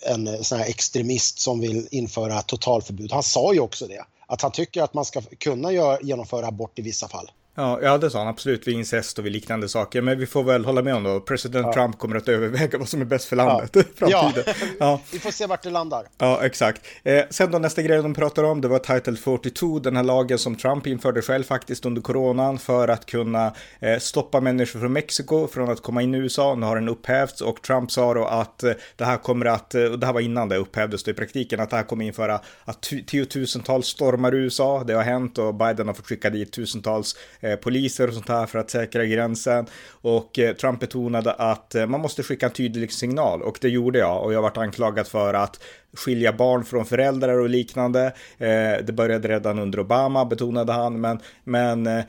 en sån här extremist som vill införa totalförbud. Han sa ju också det att han tycker att man ska kunna gör, genomföra abort i vissa fall. Ja, ja, det sa han absolut vid incest och vid liknande saker. Men vi får väl hålla med om då. President ja. Trump kommer att överväga vad som är bäst för landet ja. framtiden. Ja. ja. vi får se vart det landar. Ja, exakt. Eh, sen då nästa grej de pratar om, det var Title 42, den här lagen som Trump införde själv faktiskt under coronan för att kunna eh, stoppa människor från Mexiko från att komma in i USA. Nu har den upphävts och Trump sa då att eh, det här kommer att, eh, och det här var innan det upphävdes då i praktiken, att det här kommer införa att tiotusentals stormar USA. Det har hänt och Biden har fått skicka dit tusentals Eh, poliser och sånt här för att säkra gränsen. Och eh, Trump betonade att eh, man måste skicka en tydlig signal och det gjorde jag och jag varit anklagad för att skilja barn från föräldrar och liknande. Eh, det började redan under Obama, betonade han, men, men eh,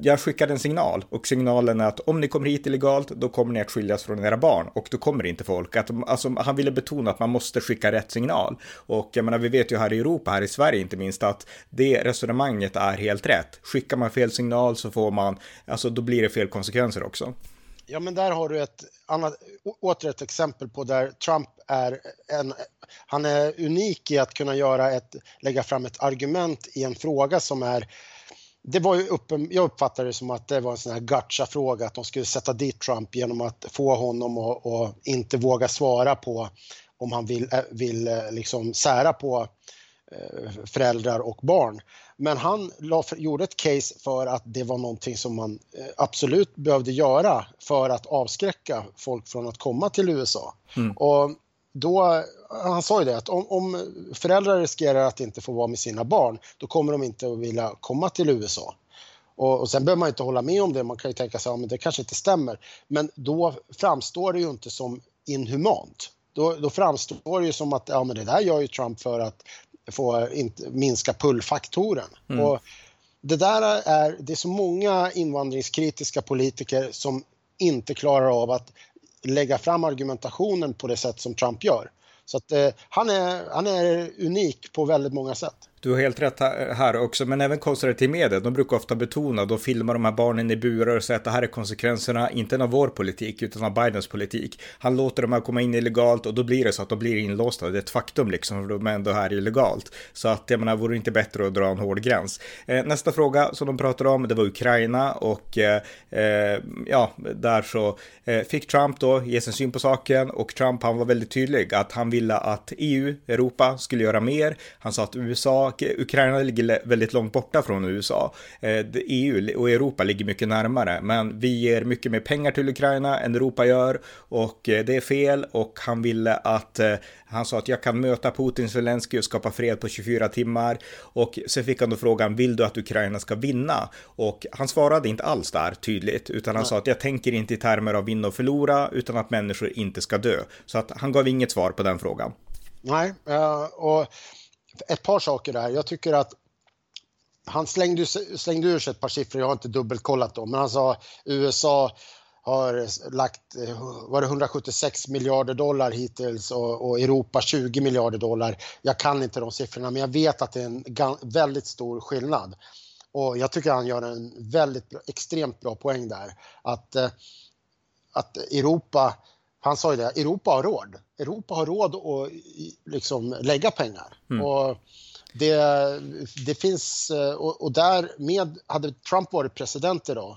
jag skickade en signal och signalen är att om ni kommer hit illegalt, då kommer ni att skiljas från era barn och då kommer inte folk. Att, alltså, han ville betona att man måste skicka rätt signal och jag menar, vi vet ju här i Europa, här i Sverige inte minst, att det resonemanget är helt rätt. Skickar man fel signal så får man, alltså då blir det fel konsekvenser också. Ja, men där har du ett annat, åter ett exempel på där Trump är en han är unik i att kunna göra ett, lägga fram ett argument i en fråga som är det var ju uppen, jag uppfattade det som att det var en sån här gotcha-fråga, att de skulle sätta dit Trump genom att få honom att, att inte våga svara på om han vill, vill liksom sära på föräldrar och barn. Men han la, gjorde ett case för att det var någonting som man eh, absolut behövde göra för att avskräcka folk från att komma till USA. Mm. Och då, han sa ju det att om, om, föräldrar riskerar att inte få vara med sina barn, då kommer de inte att vilja komma till USA. Och, och sen behöver man inte hålla med om det, man kan ju tänka sig att ja, det kanske inte stämmer. Men då framstår det ju inte som inhumant. Då, då framstår det ju som att ja, men det där gör ju Trump för att få inte, minska pullfaktoren. Mm. Och det där är, det är så många invandringskritiska politiker som inte klarar av att lägga fram argumentationen på det sätt som Trump gör. Så att, eh, han, är, han är unik på väldigt många sätt. Du har helt rätt här också, men även konservativ media, de brukar ofta betona, de filmar de här barnen i burar och säger att det här är konsekvenserna, inte av vår politik, utan av Bidens politik. Han låter dem här komma in illegalt och då blir det så att de blir inlåsta. Det är ett faktum liksom, för de är ändå här illegalt. Så att jag menar, vore det inte bättre att dra en hård gräns? Eh, nästa fråga som de pratade om, det var Ukraina och eh, eh, ja, där så eh, fick Trump då ge sin syn på saken och Trump han var väldigt tydlig att han ville att EU, Europa, skulle göra mer. Han sa att USA Ukraina ligger väldigt långt borta från USA. EU eh, och Europa ligger mycket närmare, men vi ger mycket mer pengar till Ukraina än Europa gör och eh, det är fel och han ville att eh, han sa att jag kan möta Putin, Zelensky och skapa fred på 24 timmar och sen fick han då frågan vill du att Ukraina ska vinna? Och han svarade inte alls där tydligt utan han Nej. sa att jag tänker inte i termer av vinna och förlora utan att människor inte ska dö. Så att han gav inget svar på den frågan. Nej, och ett par saker där. Jag tycker att han slängde, slängde ur sig ett par siffror, jag har inte dubbelkollat dem, men han sa USA har lagt var det 176 miljarder dollar hittills och, och, Europa 20 miljarder dollar. Jag kan inte de siffrorna men jag vet att det är en väldigt stor skillnad. Och jag tycker han gör en väldigt extremt bra poäng där. Att, eh, att Europa han sa ju det, Europa har råd. Europa har råd att liksom lägga pengar. Mm. Och det, det finns, och, och därmed, hade Trump varit president idag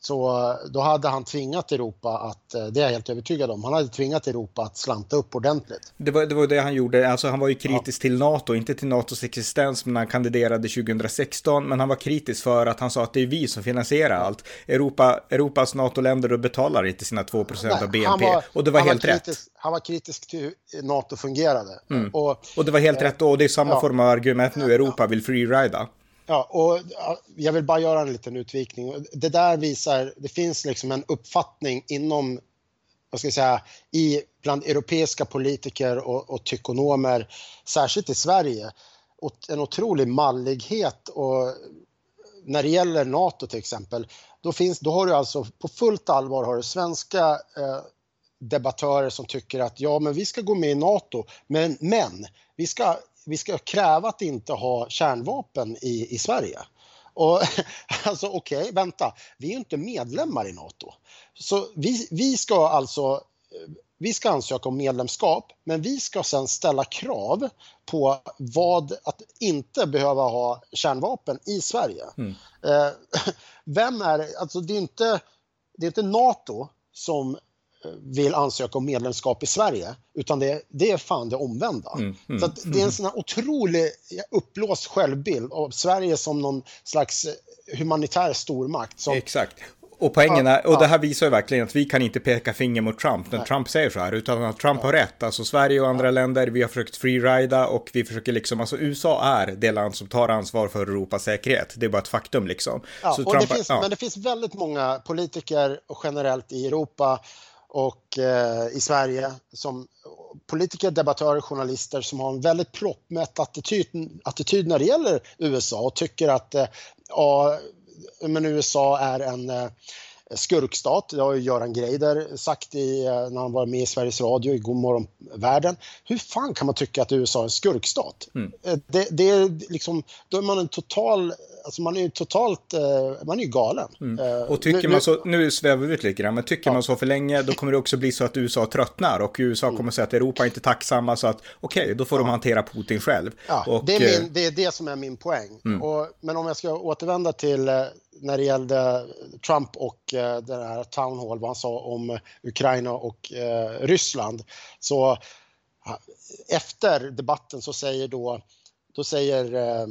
så då hade han tvingat Europa att, eh, det är jag helt övertygad om, han hade tvingat Europa att slanta upp ordentligt. Det var det, var det han gjorde, alltså han var ju kritisk ja. till NATO, inte till NATOs existens när han kandiderade 2016, men han var kritisk för att han sa att det är vi som finansierar allt. Europa, Europas NATO-länder betalar inte sina 2 procent av BNP, var, och det var helt var kritisk, rätt. Han var kritisk till hur NATO fungerade. Mm. Och, och det var helt eh, rätt och det är samma ja. form av argument nu, Europa vill freerida. Ja, och jag vill bara göra en liten utvikning. Det där visar, det finns liksom en uppfattning inom, vad ska jag säga, i, bland europeiska politiker och, och tykonomer, särskilt i Sverige, en otrolig mallighet och när det gäller NATO till exempel, då, finns, då har du alltså på fullt allvar har du svenska eh, debattörer som tycker att ja, men vi ska gå med i NATO, men, men vi ska vi ska kräva att inte ha kärnvapen i, i Sverige. Och alltså okej, okay, vänta, vi är inte medlemmar i NATO. Så vi, vi ska alltså vi ska ansöka om medlemskap, men vi ska sen ställa krav på vad, att inte behöva ha kärnvapen i Sverige. Mm. Eh, vem är alltså det är inte, det är inte NATO som vill ansöka om medlemskap i Sverige, utan det, det är fan det omvända. Mm, mm, så det är en mm. sån här otrolig uppblåst självbild av Sverige som någon slags humanitär stormakt. Som, Exakt. Och poängen är, och det här visar ju verkligen att vi kan inte peka finger mot Trump när Trump säger så här, utan att Trump har rätt. Alltså Sverige och andra länder, vi har försökt freerida och vi försöker liksom, alltså USA är det land som tar ansvar för Europas säkerhet. Det är bara ett faktum liksom. Ja, Trump, det finns, Men det finns väldigt många politiker och generellt i Europa och eh, i Sverige som politiker, debattörer, journalister som har en väldigt proppmätt attityd, attityd när det gäller USA och tycker att eh, ja, men USA är en eh, skurkstat. Det har ju Göran Greider sagt i, eh, när han var med i Sveriges Radio i Godmorgon världen. Hur fan kan man tycka att USA är en skurkstat? Mm. Eh, det, det, är liksom, då är man en total alltså man är ju totalt, man är ju galen. Mm. Och tycker nu, man så, nu svävar vi ut lite grann, men tycker ja. man så för länge då kommer det också bli så att USA tröttnar och USA mm. kommer säga att Europa är inte tacksamma så att okej, okay, då får ja. de hantera Putin själv. Ja, och, det, är min, det är det som är min poäng. Mm. Och, men om jag ska återvända till när det gällde Trump och det här Town Hall, vad han sa om Ukraina och Ryssland, så efter debatten så säger då, då säger eh,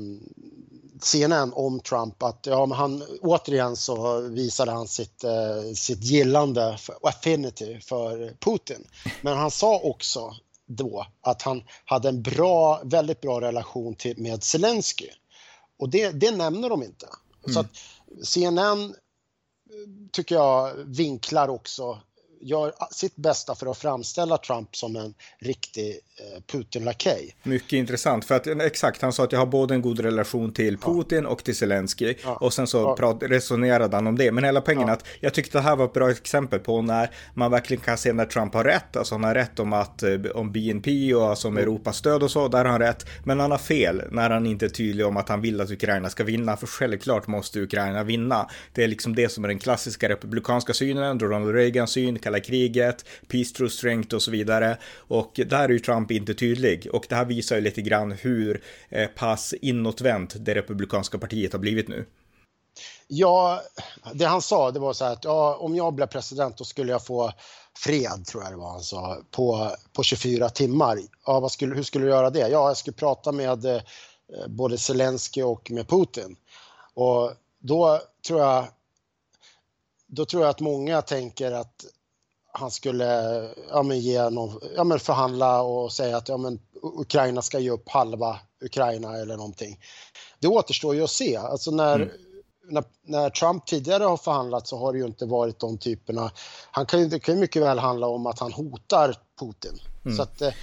CNN om Trump att ja, men han, återigen så visade han sitt, eh, sitt gillande och affinity för Putin. Men han sa också då att han hade en bra, väldigt bra relation till, med Zelensky. Och det, det nämner de inte. Mm. Så att CNN tycker jag vinklar också gör sitt bästa för att framställa Trump som en riktig eh, Putin-lakej. Mycket intressant, för att exakt, han sa att jag har både en god relation till Putin ja. och till Zelensky. Ja. Och sen så ja. prat, resonerade han om det. Men hela poängen att jag tyckte det här var ett bra exempel på när man verkligen kan se när Trump har rätt. Alltså han har rätt om att eh, om BNP och alltså om mm. Europas stöd och så, där har han rätt. Men han har fel när han inte är tydlig om att han vill att Ukraina ska vinna, för självklart måste Ukraina vinna. Det är liksom det som är den klassiska republikanska synen, Ronald Reagans syn, kalla kriget, peace through strength och så vidare. Och där är ju Trump inte tydlig och det här visar ju lite grann hur eh, pass inåtvänt det republikanska partiet har blivit nu. Ja, det han sa det var så här att ja, om jag blev president då skulle jag få fred, tror jag det var han sa, på, på 24 timmar. Ja, vad skulle, hur skulle du göra det? Ja, jag skulle prata med eh, både Zelensky och med Putin. Och då tror jag då tror jag att många tänker att han skulle ja, men ge någon, ja, men förhandla och säga att ja, men Ukraina ska ge upp halva Ukraina eller någonting. Det återstår ju att se. Alltså när, mm. när, när, Trump tidigare har förhandlat så har det ju inte varit de typerna. Han kan ju, det kan ju mycket väl handla om att han hotar Putin. Mm. Så att, eh,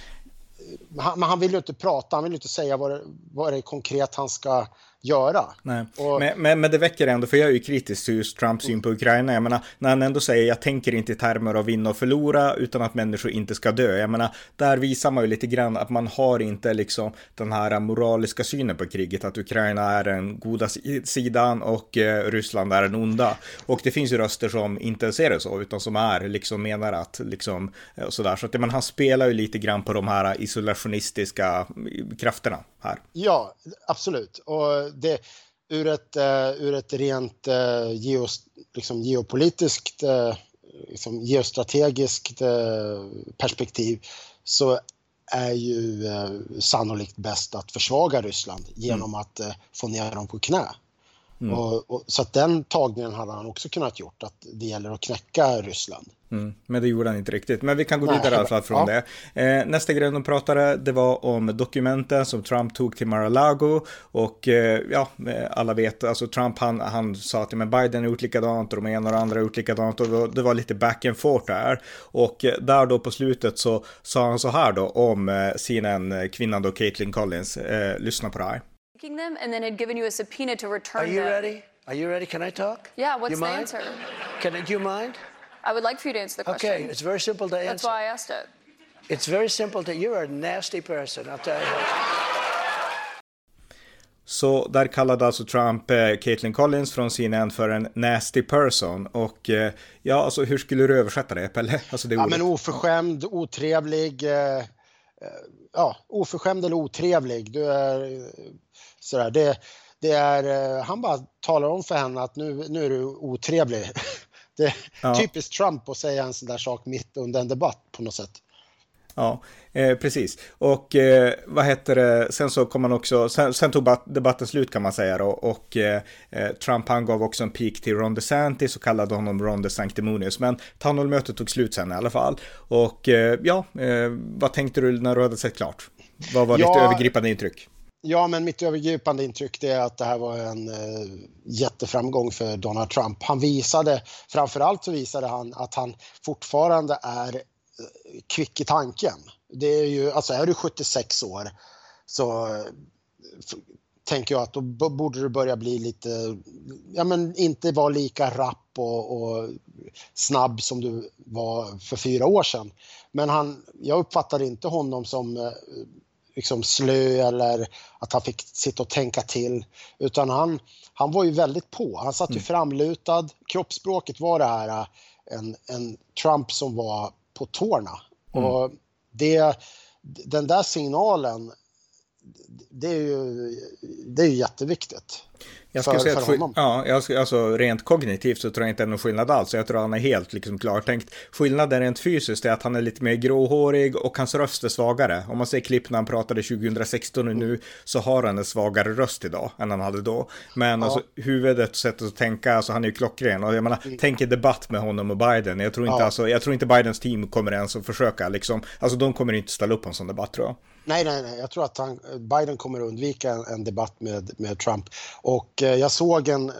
men han vill ju inte prata, han vill ju inte säga vad det, vad det är konkret han ska göra. Nej. Och... Men, men, men, det väcker ändå, för jag är ju kritisk till just Trumps syn på Ukraina. Jag menar, när han ändå säger jag tänker inte i termer av vinna och förlora utan att människor inte ska dö. Jag menar, där visar man ju lite grann att man har inte liksom den här moraliska synen på kriget, att Ukraina är den goda sidan och eh, Ryssland är den onda. Och det finns ju röster som inte ser det så, utan som är liksom menar att liksom eh, sådär. Så att men han spelar ju lite grann på de här isolationistiska krafterna här. Ja, absolut. Och det, ur, ett, uh, ur ett rent uh, geos, liksom geopolitiskt, uh, liksom geostrategiskt perspektiv så är ju sannolikt bäst att försvaga Ryssland genom mm. att få ner dem på knä. Mm. Och, och, så att den tagningen hade han också kunnat gjort, att det gäller att knäcka Ryssland. Mm, men det gjorde han inte riktigt. Men vi kan gå Nej, vidare i alla fall från ja. det. Eh, nästa grej de pratade, det var om dokumenten som Trump tog till Mar-a-Lago. Och eh, ja, eh, alla vet, alltså Trump han, han sa att men Biden har gjort likadant och de ena och de andra har gjort likadant. Och det var lite back and forth där. Och eh, där då på slutet så sa han så här då om eh, CNN, kvinnan då, Caitlin Collins. Eh, lyssna på det här. Them and then had given you a subpoena to return Are you them. ready? Are you ready? Can I talk? Yeah, what's you the mind? answer? Can I, do you mind? I would like for you to answer the question. Okay, it's very simple to answer. That's why I asked it. It's very simple to, you're a nasty person, I'll tell you. Så där kallade alltså Trump eh, Caitlin Collins från CNN för en nasty person. Och eh, ja, alltså hur skulle du översätta det, Pelle? Alltså det ja, men oförskämd, otrevlig. Eh ja, oförskämd eller otrevlig. Du är eh, sådär. Det, det är, eh, han bara talar om för henne att nu, nu är du otrevlig. Det är ja. typiskt Trump att säga en sån där sak mitt under en debatt på något sätt. Ja, eh, precis. Och eh, vad heter det, sen så kom man också, sen, sen tog debatten slut kan man säga då. Och eh, eh, Trump han gav också en pik till Ron DeSantis och kallade honom Ron DeSanctimonious. Men Townhall-mötet tog slut sen i alla fall. Och eh, ja, eh, vad tänkte du när du hade sett klart? Vad var ja, ditt övergripande intryck? Ja, men mitt övergripande intryck är att det här var en jätteframgång för Donald Trump. Han visade, framförallt så visade han att han fortfarande är kvick i tanken. Det är ju, alltså är du 76 år så eh, tänker jag att då borde du börja bli lite, ja men inte vara lika rapp och, och, snabb som du var för fyra år sedan. Men han, jag uppfattar inte honom som liksom slö eller att han fick sitta och tänka till. Utan han, han var ju väldigt på. Han satt ju mm. framlutad. Kroppsspråket var det här äh, en, en Trump som var på tårna. Mm. Och det, den där signalen, det är ju, det är ju jätteviktigt. Jag skulle för, säga att, för ja, jag, alltså rent kognitivt så tror jag inte det är någon skillnad alls. Jag tror han är helt liksom klartänkt. Skillnaden rent fysiskt är att han är lite mer gråhårig och hans röst är svagare. Om man ser klipp när han pratade 2016 och nu så har han en svagare röst idag än han hade då. Men ja. alltså huvudet och sättet att tänka, alltså han är ju klockren. Och jag menar, mm. tänk en debatt med honom och Biden. Jag tror inte, ja. alltså, jag tror inte Bidens team kommer ens att försöka liksom. Alltså de kommer inte ställa upp på en sån debatt tror jag. Nej, nej, nej. Jag tror att han, Biden kommer att undvika en, en debatt med, med Trump. Och eh, jag såg en eh,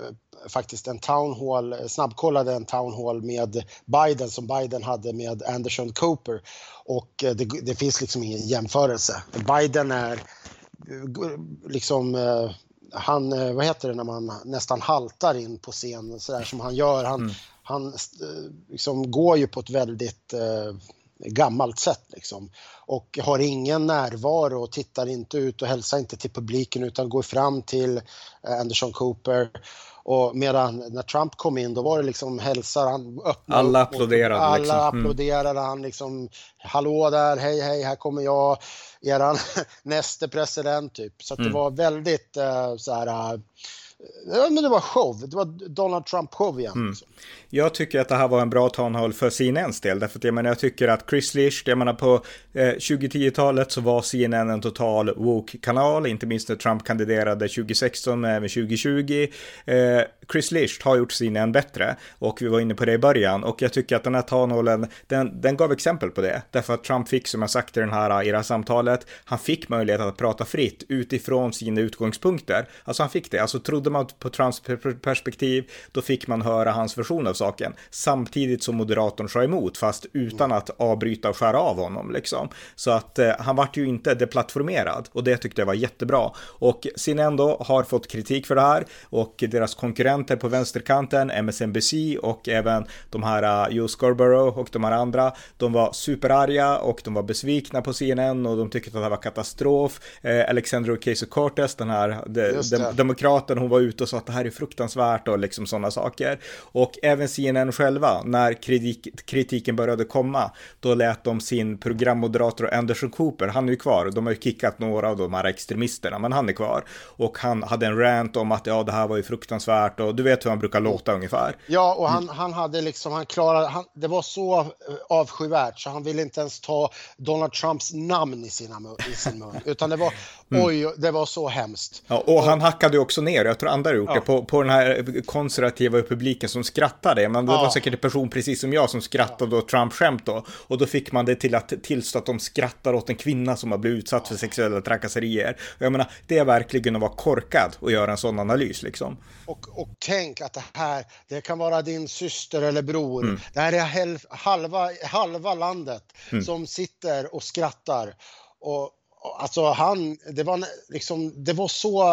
faktiskt en town hall, snabbkollade en town hall med Biden som Biden hade med Anderson Cooper och eh, det, det finns liksom ingen jämförelse. Biden är liksom han, vad heter det när man nästan haltar in på scen sådär som han gör. Han, mm. han liksom går ju på ett väldigt gammalt sätt liksom. Och har ingen närvaro och tittar inte ut och hälsar inte till publiken utan går fram till eh, Anderson Cooper. Och medan när Trump kom in då var det liksom hälsar, han Alla applåderade. Alla liksom. Mm. applåderade, han liksom hallå där, hej hej, här kommer jag, eran näste president typ. Så mm. det var väldigt uh, så här uh, Ja, men det var show. Det var Donald Trump-show igen. Mm. Liksom. Jag tycker att det här var en bra townhall för CNNs del. Därför att jag menar, jag tycker att Chris Lish, jag menar på eh, 2010-talet så var CNN en total woke-kanal, inte minst när Trump kandiderade 2016 men även 2020. Eh, Chris Lish har gjort sin än bättre och vi var inne på det i början och jag tycker att den här tanålen den, den gav exempel på det. Därför att Trump fick, som jag sagt i den här, i det här samtalet, han fick möjlighet att prata fritt utifrån sina utgångspunkter. Alltså han fick det, alltså trodde man på Trumps perspektiv, då fick man höra hans version av saken. Samtidigt som moderatorn sa emot, fast utan att avbryta och skära av honom liksom. Så att eh, han vart ju inte deplattformerad och det tyckte jag var jättebra. Och CNN då har fått kritik för det här och deras konkurrenter på vänsterkanten, MSNBC och även de här uh, Joe Scarborough och de här andra, de var superarga och de var besvikna på CNN och de tyckte att det här var katastrof. Eh, Alexandra Ocasio-Cortez, den här de, de, demokraten, hon var ute och sa att det här är fruktansvärt och liksom sådana saker. Och även CNN själva, när kritik, kritiken började komma, då lät de sin programmoderator Anderson Cooper, han är ju kvar, de har ju kickat några av de här extremisterna, men han är kvar. Och han hade en rant om att ja, det här var ju fruktansvärt och du vet hur han brukar låta ungefär. Ja, och han, han hade liksom, han klarade, han, det var så eh, avskyvärt så han ville inte ens ta Donald Trumps namn i, sina, i sin mun, utan det var, mm. oj, det var så hemskt. Ja, och, och han hackade ju också ner, jag tror andra har gjort ja. det, på, på den här konservativa publiken som skrattade. Men det ja. var säkert en person precis som jag som skrattade åt Trump-skämt då. Och då fick man det till att tillstå att de skrattar åt en kvinna som har blivit utsatt för sexuella trakasserier. Och jag menar, det är verkligen att vara korkad och göra en sån analys liksom. Och, och tänk att det här, det kan vara din syster eller bror. Mm. Det här är halva, halva landet mm. som sitter och skrattar. Och, Alltså han, det var, liksom, det var så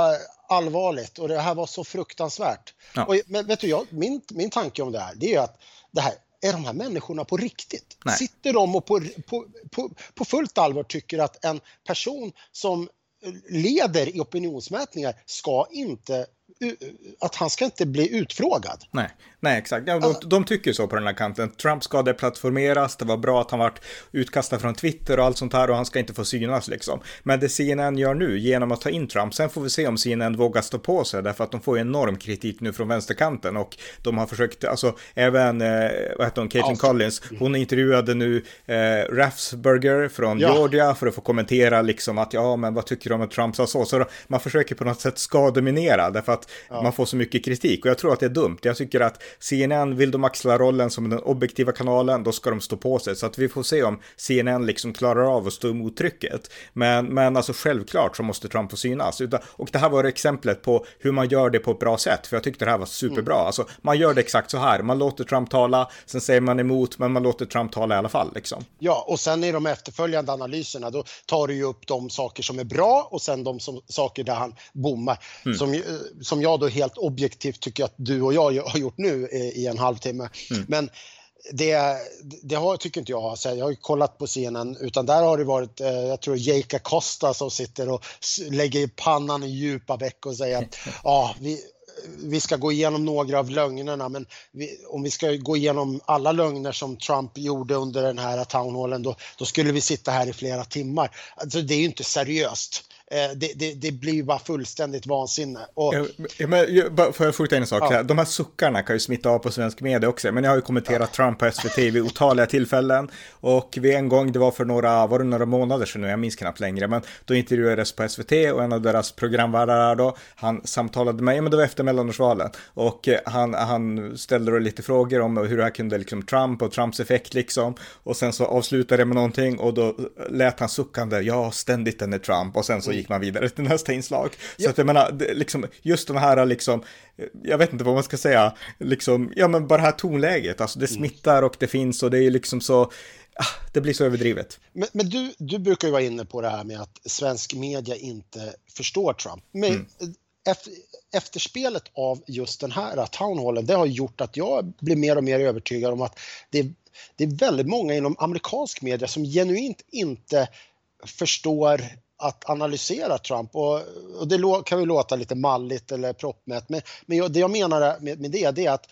allvarligt och det här var så fruktansvärt. Ja. Och, men vet du, jag, min, min tanke om det här, det är att det här, är de här människorna på riktigt? Nej. Sitter de och på, på, på, på fullt allvar tycker att en person som leder i opinionsmätningar ska inte att han ska inte bli utfrågad. Nej, nej exakt. Ja, de, de, tycker så på den här kanten. Trump ska deplattformeras, det var bra att han vart utkastad från Twitter och allt sånt här och han ska inte få synas liksom. Men det CNN gör nu genom att ta in Trump, sen får vi se om CNN vågar stå på sig därför att de får enorm kritik nu från vänsterkanten och de har försökt, alltså även, eh, vad heter hon, Caitlin ja, Collins, hon intervjuade nu eh, Raffsberger från ja. Georgia för att få kommentera liksom att ja, men vad tycker du om att Trump sa så? Så man försöker på något sätt skademinera därför att ja. man får så mycket kritik. Och jag tror att det är dumt. Jag tycker att CNN, vill de axla rollen som den objektiva kanalen, då ska de stå på sig. Så att vi får se om CNN liksom klarar av att stå emot trycket. Men, men alltså självklart så måste Trump få synas. Och det här var exemplet på hur man gör det på ett bra sätt. För jag tyckte det här var superbra. Mm. Alltså man gör det exakt så här. Man låter Trump tala, sen säger man emot, men man låter Trump tala i alla fall. Liksom. Ja, och sen i de efterföljande analyserna, då tar du ju upp de saker som är bra och sen de som, saker där han bommar. Mm. Som, som jag då helt objektivt tycker att du och jag har gjort nu i en halvtimme. Mm. Men det, det har, tycker inte jag. Alltså, jag har ju kollat på scenen utan där har det varit, eh, jag tror Jake Costa som sitter och lägger pannan i djupa veck och säger att ja, vi, vi ska gå igenom några av lögnerna men vi, om vi ska gå igenom alla lögner som Trump gjorde under den här townhallen då, då skulle vi sitta här i flera timmar. Alltså det är ju inte seriöst. Eh, det, det, det, blir bara fullständigt vansinne. Och... Ja, men, får jag skjuta in en sak? Ja. De här suckarna kan ju smitta av på svensk media också, men jag har ju kommenterat ja. Trump på SVT vid otaliga tillfällen och vid en gång, det var för några, var det några månader sedan nu, jag minns knappt längre, men då intervjuades på SVT och en av deras programvärdar då, han samtalade med mig, men det var efter mellanårsvalen och eh, han, han ställde då lite frågor om hur det här kunde liksom Trump och Trumps effekt liksom och sen så avslutade det med någonting och då lät han suckande, ja, ständigt den är Trump och sen så gick man vidare till nästa inslag. Ja. Så att jag menar, det, liksom, just den här liksom, jag vet inte vad man ska säga, liksom, ja men bara det här tonläget, alltså det mm. smittar och det finns och det är liksom så, ah, det blir så överdrivet. Men, men, du, du brukar ju vara inne på det här med att svensk media inte förstår Trump. Men mm. efter, efterspelet av just den här townhallen, det har gjort att jag blir mer och mer övertygad om att det, det är väldigt många inom amerikansk media som genuint inte förstår att analysera Trump och, och det kan ju låta lite malligt eller proppmätt men, men det jag menar med, med det, det är att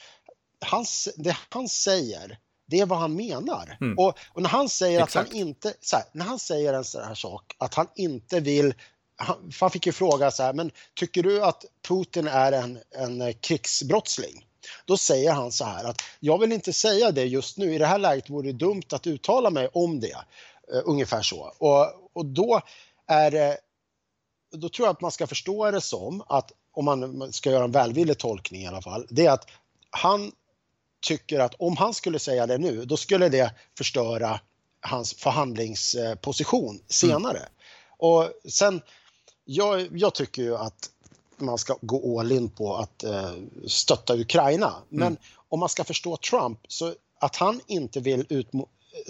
hans, det han säger det är vad han menar. Mm. Och, och, när han säger Exakt. att han inte, här, när han säger en sån här sak, att han inte vill han, han fick ju fråga så här, men tycker du att Putin är en, en krigsbrottsling? Då säger han så här att jag vill inte säga det just nu, i det här läget vore det dumt att uttala mig om det. Uh, ungefär så. Och, och då är det, då tror jag att man ska förstå det som att, om man ska göra en välvillig tolkning i alla fall, det är att han tycker att om han skulle säga det nu, då skulle det förstöra hans förhandlingsposition senare. Mm. Och sen, jag, jag, tycker ju att man ska gå all in på att eh, stötta Ukraina. Men mm. om man ska förstå Trump, så att han inte vill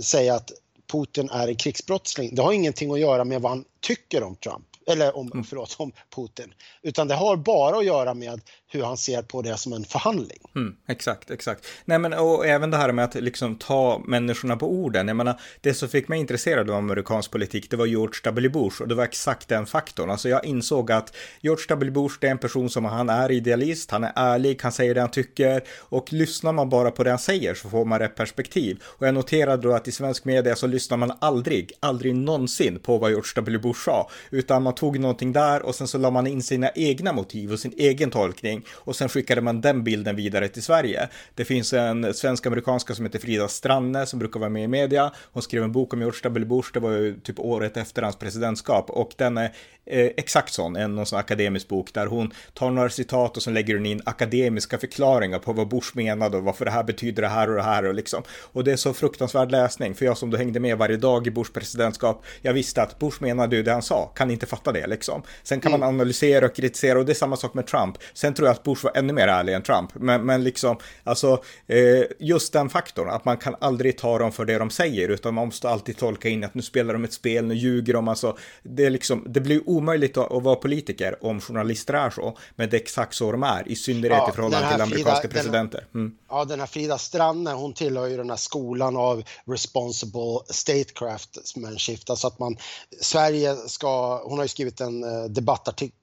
säga att Putin är en krigsbrottsling. Det har ingenting att göra med vad han tycker om Trump eller om, mm. förlåt, om Putin. Utan det har bara att göra med hur han ser på det som en förhandling. Mm, exakt, exakt. Nej, men och även det här med att liksom ta människorna på orden. Jag menar, det som fick mig intresserad av amerikansk politik, det var George W. Bush och det var exakt den faktorn. Alltså jag insåg att George W. Bush, det är en person som han är idealist, han är ärlig, han säger det han tycker och lyssnar man bara på det han säger så får man rätt perspektiv. Och jag noterade då att i svensk media så lyssnar man aldrig, aldrig någonsin på vad George W. Bush sa, utan man tog någonting där och sen så la man in sina egna motiv och sin egen tolkning och sen skickade man den bilden vidare till Sverige. Det finns en svensk-amerikanska som heter Frida Stranne som brukar vara med i media. Hon skrev en bok om George W. Bush, det var ju typ året efter hans presidentskap och den är eh, exakt sån, en någon sån akademisk bok där hon tar några citat och sen lägger hon in akademiska förklaringar på vad Bush menade och varför det här betyder det här och det här och liksom. Och det är så fruktansvärd läsning, för jag som då hängde med varje dag i Bush presidentskap, jag visste att Bush menade ju det han sa, kan inte fatta det liksom. Sen kan mm. man analysera och kritisera och det är samma sak med Trump. Sen tror jag att Bush var ännu mer ärlig än Trump, men, men liksom, alltså, eh, just den faktorn, att man kan aldrig ta dem för det de säger, utan man måste alltid tolka in att nu spelar de ett spel, nu ljuger de, alltså, det är liksom, det blir omöjligt att, att vara politiker om journalister är så, men det är exakt så de är, i synnerhet ja, i förhållande till amerikanska Frida, presidenter. Mm. Ja, den här Frida Stranne, hon tillhör ju den här skolan av responsible statecraftmanship, alltså att man, Sverige ska, hon har ju skrivit en eh,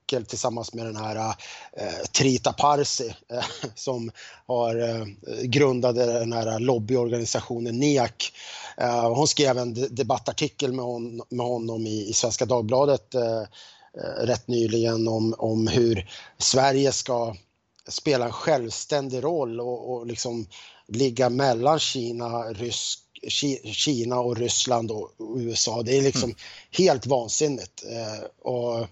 debattartikel tillsammans med den här eh, Trita Parsi eh, som har eh, grundade den här lobbyorganisationen NIAC. Eh, hon skrev en debattartikel med, hon, med honom i, i Svenska Dagbladet eh, Eh, rätt nyligen om, om hur Sverige ska spela en självständig roll och, och liksom ligga mellan Kina, Rysk, Kina och Ryssland och USA. Det är liksom mm. helt vansinnigt. Och,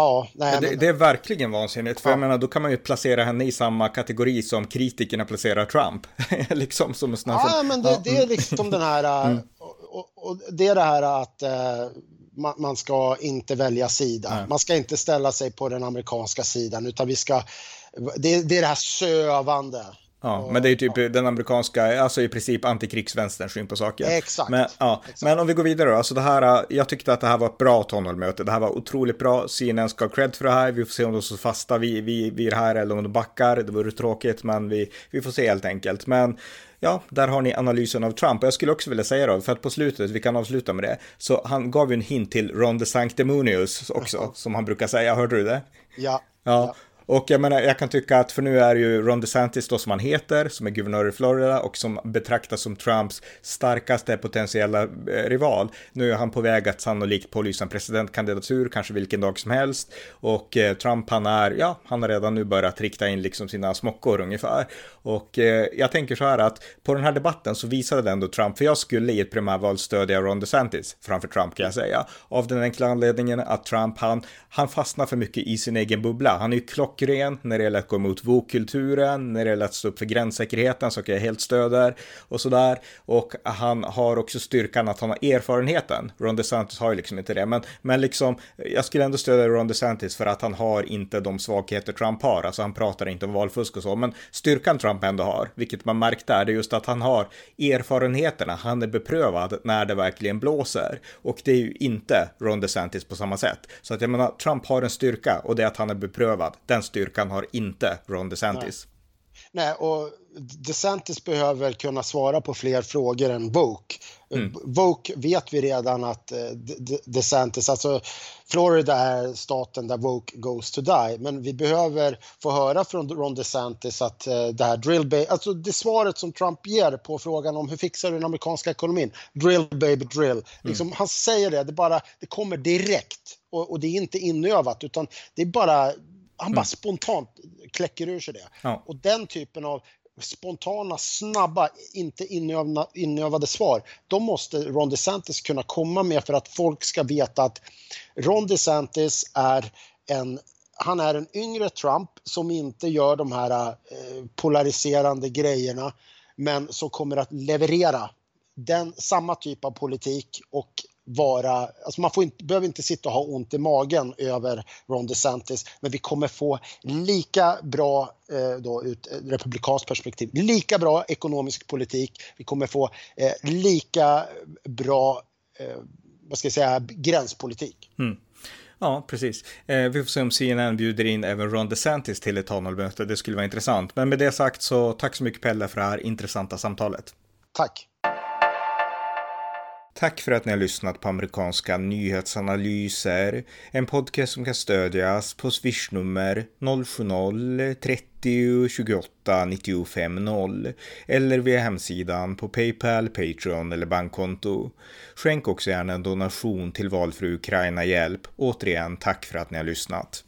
ja, nej, det, det, är verkligen vansinnigt, för ja. jag menar, då kan man ju placera henne i samma kategori som kritikerna placerar Trump. liksom som ja, men det, det, är liksom den här, mm. och, och, och, det är det här att eh, man, man ska inte välja sida. Nej. Man ska inte ställa sig på den amerikanska sidan utan vi ska, det, det är det här sövande Ja, men det är ju typ ja. den amerikanska, alltså i princip antikrigsvänsterns syn på saker. Exakt. Men, ja. Exakt. men om vi går vidare då, alltså det här, jag tyckte att det här var ett bra tonålmöte. Det här var otroligt bra. CNN ska ha cred för det här. Vi får se om de står fasta vid, vid, vid det här eller om de backar. Det vore tråkigt, men vi, vi får se helt enkelt. Men ja, där har ni analysen av Trump. Och jag skulle också vilja säga då, för att på slutet, vi kan avsluta med det, så han gav ju en hint till Ron DeSanctimonious också, som han brukar säga. Hörde du det? Ja. Ja. ja. Och jag menar, jag kan tycka att för nu är ju Ron DeSantis då som han heter, som är guvernör i Florida och som betraktas som Trumps starkaste potentiella eh, rival. Nu är han på väg att sannolikt pålysa en presidentkandidatur, kanske vilken dag som helst. Och eh, Trump, han är, ja, han har redan nu börjat rikta in liksom sina smockor ungefär. Och eh, jag tänker så här att på den här debatten så visade det ändå Trump, för jag skulle i ett primärval stödja Ron DeSantis framför Trump kan jag säga. Av den enkla anledningen att Trump, han, han fastnar för mycket i sin egen bubbla. Han är ju klockren när det gäller att gå emot vokulturen, när det gäller att stå upp för gränssäkerheten, så jag helt stöder och sådär. Och han har också styrkan att han har erfarenheten. Ron DeSantis har ju liksom inte det, men, men liksom, jag skulle ändå stödja Ron DeSantis för att han har inte de svagheter Trump har. Alltså han pratar inte om valfusk och så, men styrkan Trump Trump ändå har, vilket man märkte är det just att han har erfarenheterna, han är beprövad när det verkligen blåser. Och det är ju inte Ron DeSantis på samma sätt. Så att jag menar, Trump har en styrka och det är att han är beprövad. Den styrkan har inte Ron DeSantis. Nej, Nej och DeSantis behöver kunna svara på fler frågor än Voke. Mm. Voke vet vi redan att eh, DeSantis, alltså Florida är staten där Voke goes to die, men vi behöver få höra från Ron DeSantis att eh, det här drill baby, alltså det svaret som Trump ger på frågan om hur fixar du den amerikanska ekonomin? Drill baby drill. Mm. Liksom, han säger det, det bara, det kommer direkt och, och det är inte inövat utan det är bara han bara mm. spontant kläcker ur sig det. Ja. Och den typen av spontana, snabba, inte inövna, inövade svar, de måste Ron DeSantis kunna komma med för att folk ska veta att Ron DeSantis är en han är en yngre Trump som inte gör de här eh, polariserande grejerna men som kommer att leverera den, samma typ av politik och vara, alltså man får inte, behöver inte sitta och ha ont i magen över Ron DeSantis, men vi kommer få lika bra, eh, då ut republikanskt perspektiv, lika bra ekonomisk politik, vi kommer få eh, lika bra, eh, vad ska jag säga, gränspolitik. Mm. Ja, precis. Eh, vi får se om CNN bjuder in även Ron DeSantis till ett panelmöte. Det skulle vara intressant. Men med det sagt så tack så mycket Pelle för det här intressanta samtalet. Tack. Tack för att ni har lyssnat på amerikanska nyhetsanalyser. En podcast som kan stödjas på swishnummer 070-30 28 95 0 eller via hemsidan på Paypal, Patreon eller bankkonto. Skänk också gärna en donation till valfri Ukraina-hjälp. Återigen, tack för att ni har lyssnat.